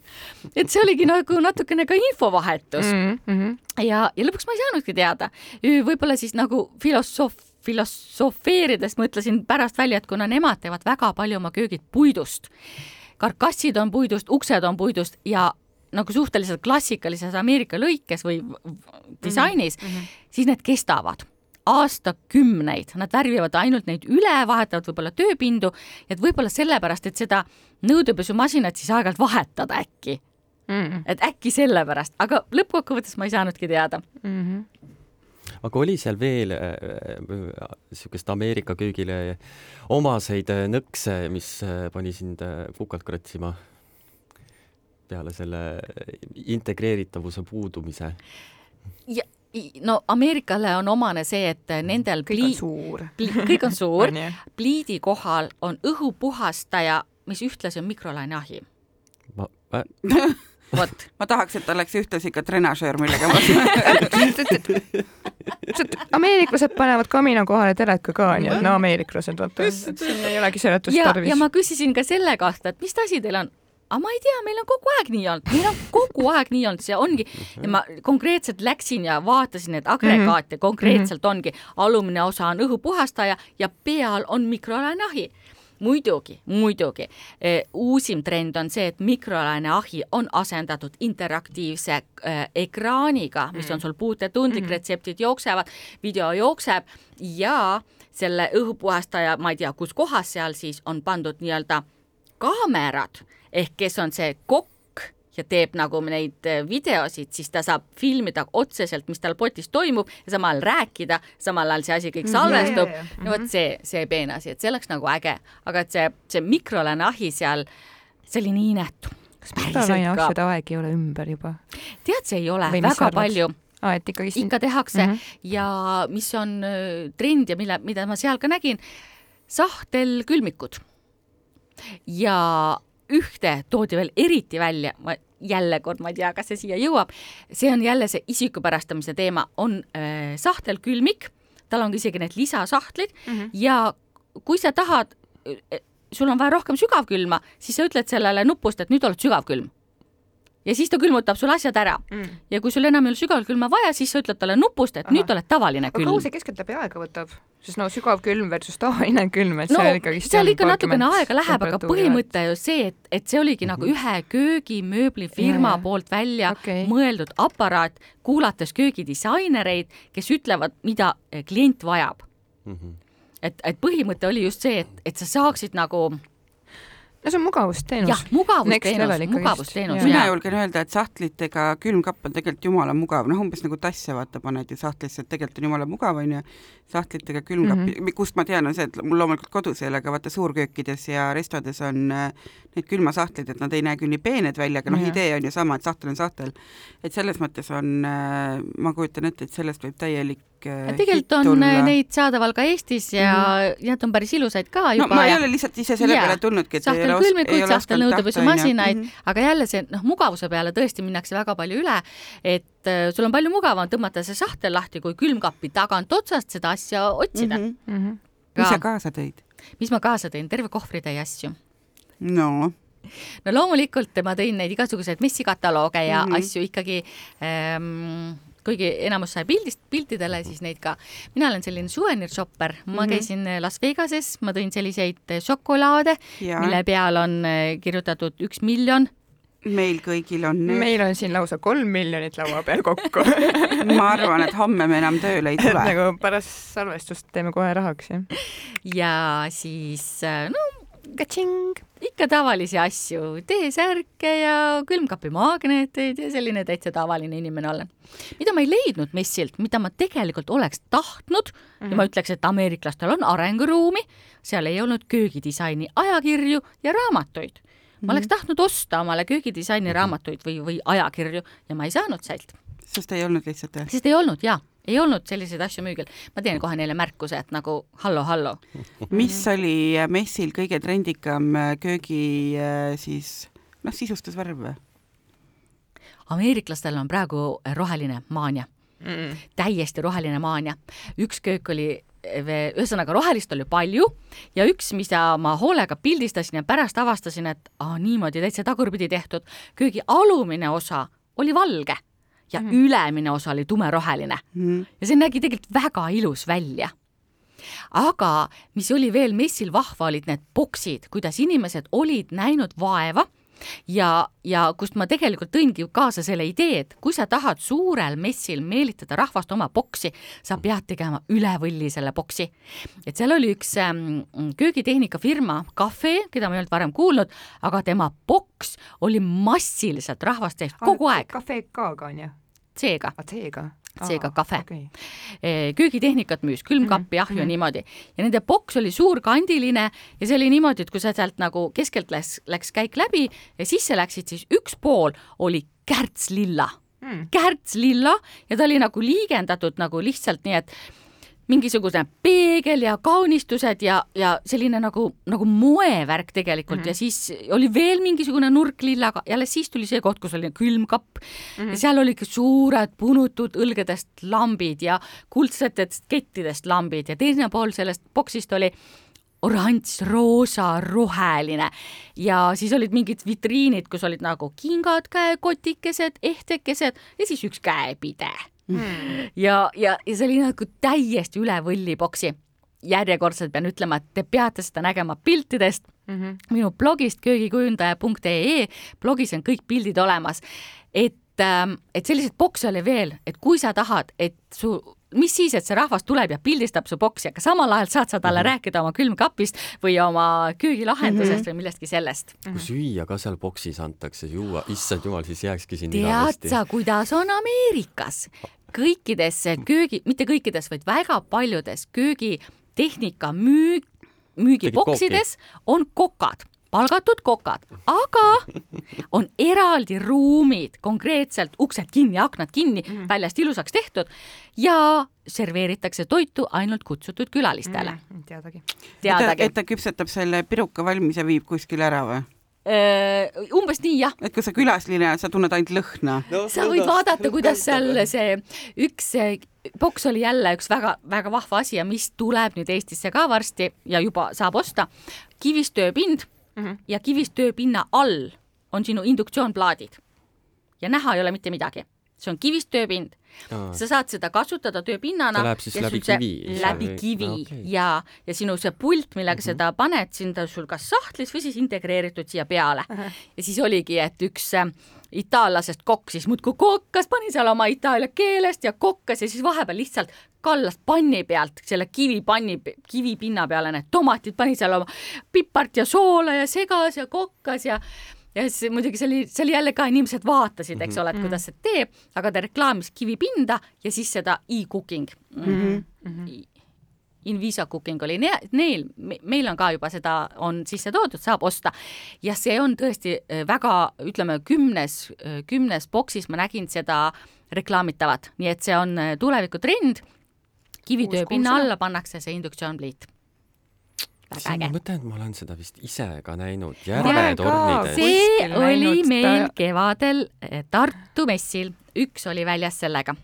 et see oligi nagu natukene ka infovahetus mm. -hmm. ja, ja lõpuks ma ei saanudki teada. võib-olla siis nagu filosoof, filosofeerides mõtlesin pärast välja, et kuna nemad teevad väga palju oma köögid puidust, karkassid on puidust, uksed on puidust ja nagu suhteliselt klassikalises Ameerika lõikes või disainis mm, -hmm. siis need kestavad aastakümneid, nad värvivad ainult neid üle, vahetavad võib-olla tööpindu, et võib-olla sellepärast, et seda nõudepesumasinat siis aeg-ajalt vahetada äkki, Mm et äkki sellepärast, aga lõppkokkuvõttes ma ei saanudki teada. -hmm. Aga oli seal veel niisugust Ameerika köögile omaseid äh, nõkse, mis äh, pani sind äh, kukalt kratsima peale selle integreeritavuse puudumise? no Ameerikale on omane see, et nendel kõik on suur. kõik on suur pliidi kohal on õhupuhastaja, mis ühtlasi on mikrolaineahi. ma, ma, vot, ma tahaks, et oleks ühtlasi ka trenažöör, millega ma ameeriklased panevad kamina kohale teleka ka, nii et no ameeriklased, vaata, siin ei olegi seletust ja, tarvis. ja. ma küsisin ka selle kohta, et mis asi teil on? Aga ma ei tea, meil on kogu aeg nii olnud, meil on kogu aeg nii olnud, see ongi ja ma konkreetselt läksin ja vaatasin neid agregaate, konkreetselt ongi. Alumine osa on õhupuhastaja ja peal on mikrolaineahi muidugi, muidugi. Eh, uusim trend on see, et mikrolaineahi on asendatud interaktiivse eh, ekraaniga, mis on sul puutetundlik, retseptid jooksevad, video jookseb ja selle õhupuhastaja, ma ei tea, kus kohas seal siis on pandud nii-öelda kaamerad ehk kes on see kokk ja teeb nagu neid eh, videosid, siis ta saab filmida otseselt, mis tal potis toimub ja samal ajal rääkida, samal ajal see asi kõik salvestub jaa, jaa. no vot see, see peene asi, et see oleks nagu äge, aga et see, see mikrolaineahi seal, see oli nii inetu. kas mikrolaine asjade aeg ei ole ümber juba? tead, see ei ole Või väga arvad? palju aa, et ikkagist ikka tehakse mm Mhm. -hmm. ja mis on öö, trend ja mille, mida ma seal ka nägin, sahtelkülmikud. ja ühte toodi veel eriti välja, ma jälle kord, ma ei tea, kas see siia jõuab, see on jälle see isikupärastamise teema, on äh, sahtelkülmik, tal on isegi need lisasahtlid. Mm -hmm. ja kui sa tahad, sul on vaja rohkem sügavkülma, siis sa ütled sellele nupust, et nüüd oled sügavkülm. Ja siis ta külmutab sul asjad ära mm.. ja kui sul enam ei ole sügavkülma vaja, siis sa ütled talle nupust, et Ahah. nüüd oled tavaline aga külm kaua see keskeltläbi aega võtab? sest no sügav külm versus tavaline külm, et no seal ikkagist seal ikka natukene aega läheb, aga põhimõte ju see, et, et see oligi nagu Mhm. ühe köögimööblifirma jaa. poolt välja Okei. mõeldud aparaat, kuulates köögidisainereid, kes ütlevad, mida eh, klient vajab. Mhm. et, et põhimõte oli just see, et, et sa saaksid nagu no see on mugavusteenus. jah, mugavusteenus mugavusteenus mina julgen öelda, et sahtlitega külmkapp on tegelikult jumala mugav, noh umbes nagu tasse vaata paned ju sahtlisse, et tegelikult on jumala mugav onju. sahtlitega külmkappi mm, -hmm. kust ma tean, on see, et mul loomulikult kodus ei ole, aga vaata suurköökides ja restodes on äh, need külmasahtlid, et nad ei näe küll nii peened välja, aga noh Jah., idee on ju sama, et sahtel on sahtel. et selles mõttes on, ma kujutan ette, et sellest võib täielik äh, tegelikult hitt on tulla. äh, neid saadaval ka Eestis ja mm -hmm. need on päris ilusaid ka no juba ma ei ja ole lihtsalt ise selle Jaa. peale tulnudki, ole osanud tahta, sahtelnõudepesumasinaid onju. Mhm., aga jälle see noh, mugavuse peale tõesti minnakse väga palju üle, et äh, sul on palju mugavam tõmmata see sahtel lahti, kui külmkappi tagant otsast seda asja otsida mm. Mhm. -hmm. mis sa -hmm. kaasa tõid? mis ma kaasa tõin, terve kohvritäie asju. no no loomulikult ma tõin neid igasuguseid messikatalooge ja mm. -hmm. asju ikkagi ähm, kuigi enamus sai pildist, piltidele, siis neid ka. mina olen selline suveniirshopper, ma mm -hmm. käisin Las Vegases, ma tõin selliseid šokolaade, mille peal on kirjutatud üks miljon meil kõigil on need. meil on siin lausa kolm miljonit laua peal kokku ma arvan, et homme me enam tööle ei tule nagu pärast salvestust teeme kohe rahaks, jah. ja siis no Kaching. Ikka tavalisi asju, T-särke ja külmkapimagneteid ja selline täitsa tavaline inimene olen. mida ma ei leidnud messilt, mida ma tegelikult oleks tahtnud mm -hmm. ja ma mhm. ütleks, et ameeriklastel on arenguruumi, seal ei olnud köögidisaini ajakirju ja raamatuid. ma oleks mhm. tahtnud osta omale köögidisaini mhm. raamatuid või, või ajakirju ja ma ei saanud sealt. sest ei olnud lihtsalt jah? sest ei olnud jaa ei olnud selliseid asju müügil. ma teen kohe neile märkuse, et nagu hallo, hallo. mis oli messil kõige trendikam äh, köögi äh, siis noh, sisustusvärv või? ameeriklastel on praegu roheline maania mm.. täiesti roheline maania. üks köök oli ühesõnaga rohelist oli palju ja üks, mida ma hoolega pildistasin ja pärast avastasin, et aa, niimoodi täitsa tagurpidi tehtud, köögi alumine osa oli valge ja mm -hmm. ülemine osa oli tumeroheline mm. -hmm. ja see nägi tegelikult väga ilus välja. aga mis oli veel messil vahva, olid need boksid, kuidas inimesed olid näinud vaeva ja, ja kust ma tegelikult tõingi kaasa selle idee, et kui sa tahad suurel messil meelitada rahvast oma boksi, sa pead tegema üle võlli selle boksi. et seal oli üks ähm, köögitehnikafirma, Cafe, keda ma ei olnud varem kuulnud, aga tema boks oli massiliselt rahvast sees kogu aeg. Cafe K-ga on ju? C-ga. C-ga seega kafe okay.. köögitehnikat müüs, külmkappi, ahju mm -hmm. niimoodi ja nende boks oli suurkandiline ja see oli niimoodi, et kui sa sealt nagu keskelt läks, läks käik läbi ja sisse läksid, siis üks pool oli kärtslilla mm., kärtslilla ja ta oli nagu liigendatud nagu lihtsalt nii, et mingisugune peegel ja kaunistused ja, ja selline nagu, nagu moevärk tegelikult mm -hmm. ja siis oli veel mingisugune nurk lillaga ja alles siis tuli see koht, kus oli külmkapp mm -hmm. ja seal olid suured punutud õlgedest lambid ja kuldsetest kettidest lambid ja teine pool sellest boksist oli oranž, roosa, roheline ja siis olid mingid vitriinid, kus olid nagu kingad, käekotikesed, ehtekesed ja siis üks käepide hmm.. ja, ja, ja see oli nagu täiesti üle võlli boksi. järjekordselt pean ütlema, et te peate seda nägema piltidest mm -hmm. minu blogist köögikujundaja.ee, blogis on kõik pildid olemas, et ähm, et selliseid bokse oli veel, et kui sa tahad, et su mis siis, et see rahvas tuleb ja pildistab su boksi, aga samal ajal saad sa talle mm -hmm. rääkida oma külmkapist või oma köögilahendusest mm -hmm. või millestki sellest mm. -hmm. kui süüa ka seal boksis antakse, juua, issand jumal, siis jääkski siin tead sa, kuidas on Ameerikas? kõikides köögi, mitte kõikides, vaid väga paljudes köögitehnika müük, müügiboksides on kokad palgatud kokad, aga on eraldi ruumid, konkreetselt uksed kinni, aknad kinni mm, -hmm. väljast ilusaks tehtud ja serveeritakse toitu ainult kutsutud külalistele mm. -hmm. teadagi. teadagi. et ta küpsetab selle piruka valmis ja viib kuskile ära või? umbes nii jah. et kui sa külasline oled, sa tunned ainult lõhna no,. sa võid vaadata, kuidas seal see üks boks oli jälle üks väga-väga vahva asi ja mis tuleb nüüd Eestisse ka varsti ja juba saab osta. kivist tööpind mm -hmm. ja kivist tööpinna all on sinu induktsioonplaadid ja näha ei ole mitte midagi. see on kivist tööpind. sa saad seda kasutada tööpinnana. see läheb siis läbi kivi? läbi kivi okay. ja, ja sinu see pult, millega mm -hmm. seda paned, siin ta sul kas sahtlis või siis integreeritud siia peale uh. -huh. ja siis oligi, et üks äh, itaallasest kokk siis muudkui kokkas, pani seal oma itaalia keelest ja kokkas ja siis vahepeal lihtsalt kallas panni pealt selle kivipanni, kivipinna peale need tomatid, pani seal oma pipart ja soola ja segas ja kokkas ja ja siis muidugi see oli, see oli jälle ka, inimesed vaatasid, eks ole, et mhm. kuidas see teeb, aga ta reklaamis kivipinda ja siis seda e-cooking mm. -hmm. Mm -hmm. Invisa Cooking oli ne neil, meil on ka juba seda, on sisse toodud, saab osta ja see on tõesti äh, väga, ütleme kümnes, äh, kümnes boksis ma nägin seda reklaamitavat, nii et see on äh, tulevikutrend. Kivitöö pinna alla pannakse see induktsioonpliit väga äge. ma mõtlen, et ma olen seda vist ise ka näinud. Järvetornides. see oli meil kevadel Tartu messil, üks oli väljas sellega.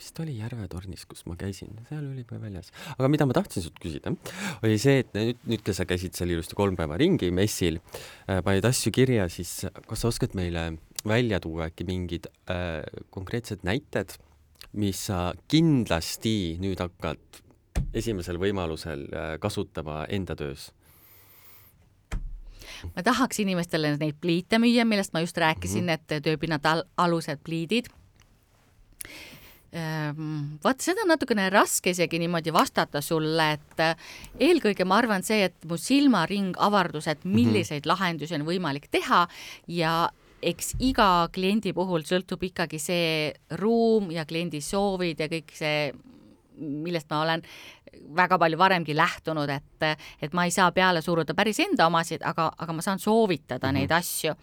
Vist oli Järvetornis, kus ma käisin, seal oli juba väljas. aga mida ma tahtsin sult küsida, oli see, et nüüd, nüüd, kui sa käisid seal ilusti kolm päeva ringi messil äh,, panid asju kirja, siis kas sa oskad meile välja tuua äkki mingid äh, konkreetsed näited mis sa kindlasti nüüd hakkad esimesel võimalusel äh, kasutama enda töös? ma tahaks inimestele neid pliite müüa, millest ma just rääkisin mm, -hmm. et tööpinnad al alused pliidid. Ehm, vaat seda on natukene raske isegi niimoodi vastata sulle, et äh, eelkõige ma arvan see, et mu silmaring avardus, et Mhm. milliseid mm -hmm. lahendusi on võimalik teha ja eks iga kliendi puhul sõltub ikkagi see ruum ja kliendi soovid ja kõik see, millest ma olen väga palju varemgi lähtunud, et, et ma ei saa peale suruda päris enda omasid, aga, aga ma saan soovitada mm -hmm. neid asju.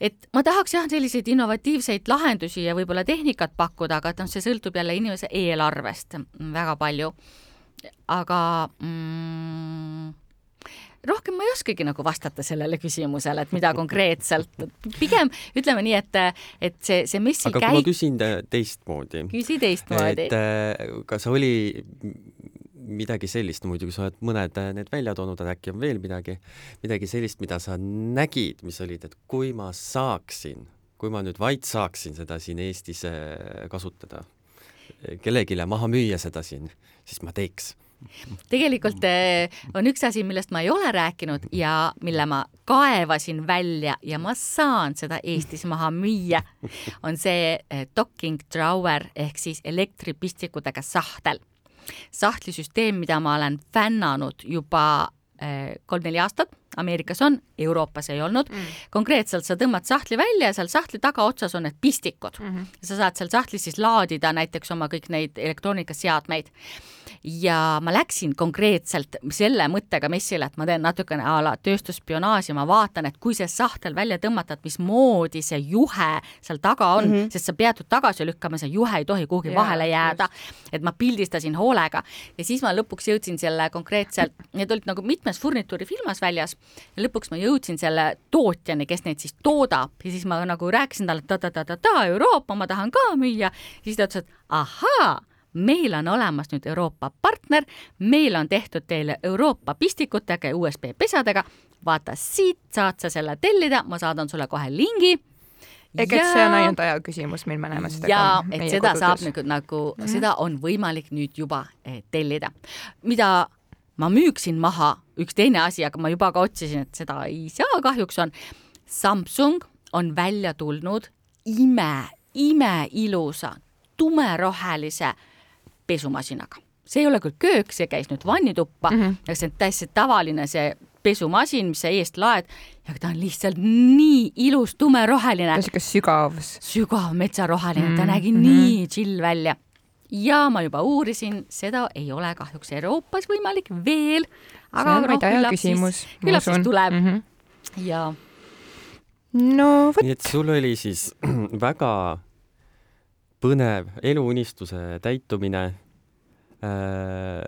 et ma tahaks jah, selliseid innovatiivseid lahendusi ja võib-olla tehnikat pakkuda, aga et noh, see sõltub jälle inimese eelarvest väga palju. aga mm, rohkem ma ei oskagi nagu vastata sellele küsimusele, et mida konkreetselt, pigem ütleme nii, et, et see, see messi aga käik. kui ma küsin te- teistmoodi, küsi teistmoodi et. äh, kas oli midagi sellist, muidugi sa oled mõned äh, need välja toonud, aga äkki on veel midagi, midagi sellist, mida sa nägid, mis olid, et kui ma saaksin, kui ma nüüd vaid saaksin seda siin Eestis äh, kasutada, kellelegi maha müüa seda siin, siis ma teeks tegelikult eh, on üks asi, millest ma ei ole rääkinud ja mille ma kaevasin välja ja ma saan seda Eestis maha müüa, on see eh, docking drawer ehk siis elektripistikutega sahtel. sahtlisüsteem, mida ma olen fännanud juba eh, kolm-neli aastat, Ameerikas on, Euroopas ei olnud mm.. konkreetselt sa tõmbad sahtli välja ja seal sahtli tagaotsas on need pistikud mm. -hmm. sa saad seal sahtlis siis laadida näiteks oma kõik neid elektroonikaseadmeid ja ma läksin konkreetselt selle mõttega messile, et ma teen natukene a la tööstusspionaaži, ma vaatan, et kui see sahtel välja tõmmata, et mismoodi see juhe seal taga on mm, -hmm. sest sa pead ju tagasi lükkama, see juhe ei tohi kuhugi Jaa, vahele jääda. et ma pildistasin hoolega ja siis ma lõpuks jõudsin selle konkreetselt, need olid nagu mitmes furnituurifirmas väljas ja lõpuks ma jõudsin selle tootjani, kes neid siis toodab ja siis ma nagu rääkisin talle ta-ta-ta-ta-ta Euroopa, ma tahan ka müüa, siis ta ütles, et ahaa meil on olemas nüüd Euroopa partner, meil on tehtud teile Euroopa pistikutega ja USB pesadega. vaata, siit saad sa selle tellida, ma saadan sulle kohe lingi. ehk et see on ainult aja küsimus, mil me näeme seda ja et seda kodudes. saab nagu, nagu mm -hmm. seda on võimalik nüüd juba eh, tellida. mida ma müüksin maha, üks teine asi, aga ma juba ka otsisin, et seda ei saa kahjuks, on Samsung on välja tulnud ime, imeilusa tumerohelise pesumasinaga. see ei ole küll köök, see käis nüüd vannituppa mm. -hmm. aga see on täiesti tavaline see pesumasin, mis sa eest laed ja ta on lihtsalt nii ilus tumeroheline ta on siuke sügav. sügav metsaroheline mm,, ta Mm, nägi mm. -hmm. nii chill välja. ja ma juba uurisin, seda ei ole kahjuks Euroopas võimalik veel, aga see on noh, küllap siis, küllap siis tuleb mm. -hmm. ja no vot nii et sul oli siis väga põnev eluunistuse täitumine äh,.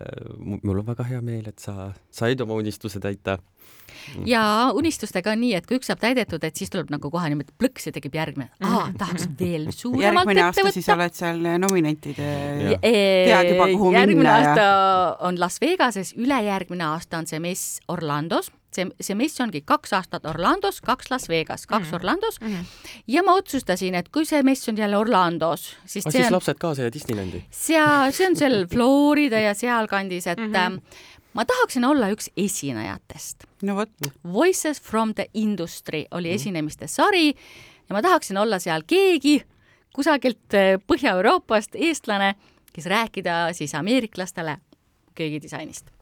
mul on väga hea meel, et sa said oma unistuse täita. ja unistustega on nii, et kui üks saab täidetud, et siis tuleb nagu kohe niimoodi plõks ja tekib järgmine, aa, tahaks veel suuremalt järgmine ette aasta siis võtta. oled seal nominentide tead juba, kuhu järgmine minna ja- aasta on Las Vegases, ülejärgmine aasta on see mess Orlandos, see, see mess ongi kaks aastat Orlandos, kaks Las Vegas, kaks mm. Orlandos mm. -hmm. ja ma otsustasin, et kui see mess on jälle Orlandos, siis see siis on lapsed kaasa ja Disneylandi? seal, see on seal Florida ja sealkandis, et mm. -hmm. ma tahaksin olla üks esinejatest no vot, Voices from the Industry oli Mhm. esinemiste sari ja ma tahaksin olla seal keegi kusagilt eh, Põhja-Euroopast, eestlane, kes rääkida siis ameeriklastele köögidisainist.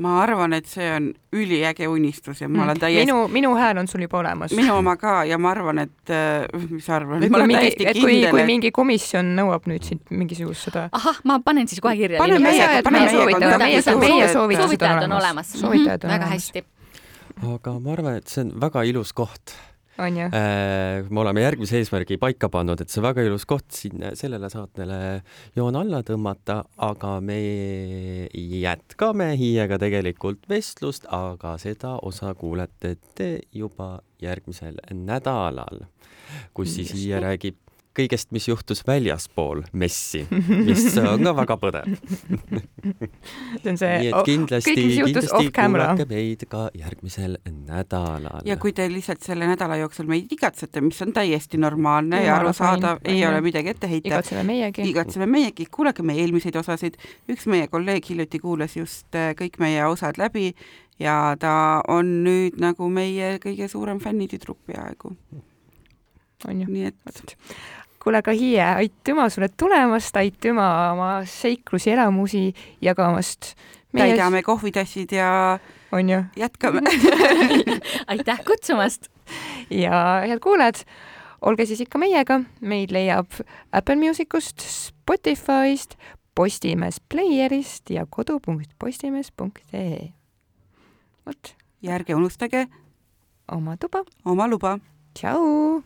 Ma arvan, et see on üliäge unistus ja ma olen täiesti minu, minu hääl on sul juba olemas. minu oma ka ja ma arvan, et äh, mis sa arvad, et ma kui olen mingi, täiesti et kui, kindel, kui et mingi komisjon nõuab nüüd siit mingisugust seda ahah, ma panen siis kohe kirja. Pane meie pane meie soovitajad, meie, soovitajad- on olemas. soovitajad on väga olemas. hästi. aga ma arvan, et see on väga ilus koht. On ju? me oleme järgmise eesmärgi paika pannud, et see väga ilus koht siin sellele saatele joon alla tõmmata, aga me jätkame Hiiega tegelikult vestlust, aga seda osa kuulete te juba järgmisel nädalal, kus siis Hiie räägib kõigest, mis juhtus väljaspool messi, mis on ka väga põnev. see on see, nii et kindlasti, kindlasti kuulake meid ka järgmisel nädalal. ja kui te lihtsalt selle nädala jooksul meid igatsete, mis on täiesti normaalne ja Jumala arusaadav, ei ole midagi ette heita, igatseme meiegi. igatseme meiegi, kuulake meie eelmiseid osasid, üks meie kolleeg hiljuti kuulas just äh, kõik meie osad läbi ja ta on nüüd nagu meie kõige suurem fännitüdruk peaaegu, on ju. nii et kuule, aga Hiie, aitüma sulle tulemast, aitüma oma seiklusi, elamusi jagamast. täidame kohvitassid ja on ju, jätkame. aitäh kutsumast! ja head kuulajad, olge siis ikka meiega, meid leiab Apple Musicust, Spotify'st, Postimees Playerist ja kodu.postimees.ee. vot, ja ärge unustage oma tuba, oma luba tšau